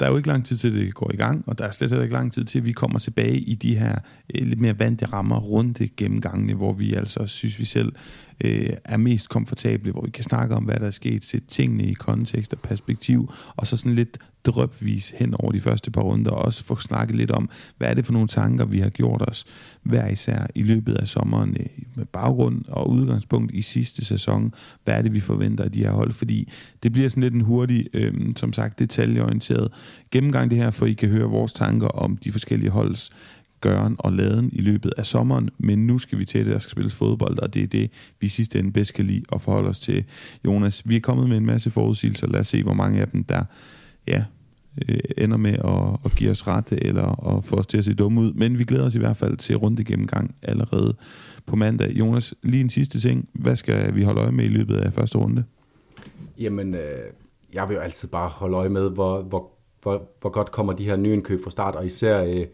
Der er jo ikke lang tid til, det går i gang, og der er slet ikke lang tid til, at vi kommer tilbage i de her øh, lidt mere vante rammer rundt gennemgangene, hvor vi altså synes, vi selv øh, er mest komfortable, hvor vi kan snakke om, hvad der er sket, sætte tingene i kontekst og perspektiv, og så sådan lidt drøbvis hen over de første par runder, og også få snakket lidt om, hvad er det for nogle tanker, vi har gjort os hver især i løbet af sommeren øh, med baggrund og udgangspunkt i sidste sæson. Hvad er det, vi forventer af de her hold? Fordi det bliver sådan lidt en hurtig, øh, som sagt, detaljeorienteret gennemgang det her, for I kan høre vores tanker om de forskellige holds gøren og laden i løbet af sommeren, men nu skal vi til det, der skal spilles fodbold, og det er det, vi i sidste ende bedst kan lide at forholde os til. Jonas, vi er kommet med en masse forudsigelser, lad os se, hvor mange af dem, der ja, øh, ender med at, at give os rette, eller at få os til at se dumme ud, men vi glæder os i hvert fald til runde gennemgang allerede på mandag. Jonas, lige en sidste ting, hvad skal vi holde øje med i løbet af første runde? Jamen, øh, jeg vil jo altid bare holde øje med, hvor, hvor, hvor, hvor godt kommer de her nye indkøb fra start, og især, øh,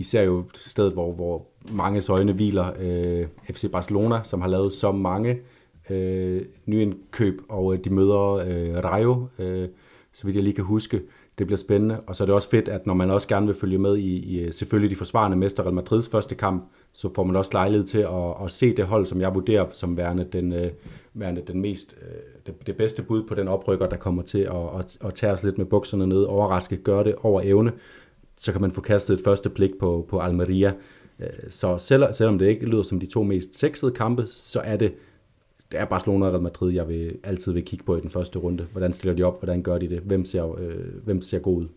især jo et sted, hvor, hvor mange øjne hviler øh, FC Barcelona, som har lavet så mange øh, nyindkøb, og øh, de møder øh, Rayo, øh, så vidt jeg lige kan huske. det bliver spændende. Og så er det også fedt, at når man også gerne vil følge med i, i øh, selvfølgelig de forsvarende mester Real Madrids første kamp, så får man også lejlighed til at, at se det hold, som jeg vurderer som værende den, øh, værende den mest, øh, det, det bedste bud på den oprykker, der kommer til at, at, at tage os lidt med bukserne ned, overraske, gøre det over evne, så kan man få kastet et første blik på, på Almeria. Øh, så selv, selvom det ikke lyder som de to mest sexede kampe, så er det det er Barcelona og Real Madrid, jeg vil, altid vil kigge på i den første runde. Hvordan stiller de op? Hvordan gør de det? Hvem ser, øh, hvem ser god ud?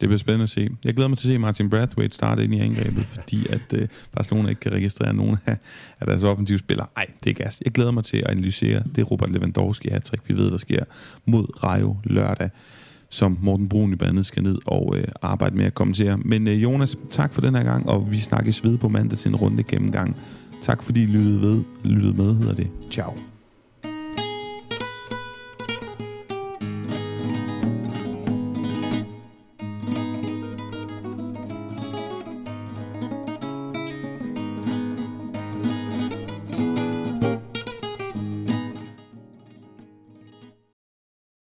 Det bliver spændende at se. Jeg glæder mig til at se Martin Brathwaite starte ind i angrebet, fordi at øh, Barcelona ikke kan registrere nogen af, af deres offensive spillere. Nej, det er gas. Jeg glæder mig til at analysere det Robert Lewandowski hat vi ved, der sker mod Rayo lørdag som Morten Brun i bandet skal ned og øh, arbejde med at kommentere. Men øh, Jonas, tak for den her gang, og vi snakkes ved på mandag til en runde gennemgang. Tak fordi I lyttede, ved, lyttede med, hedder det. Ciao.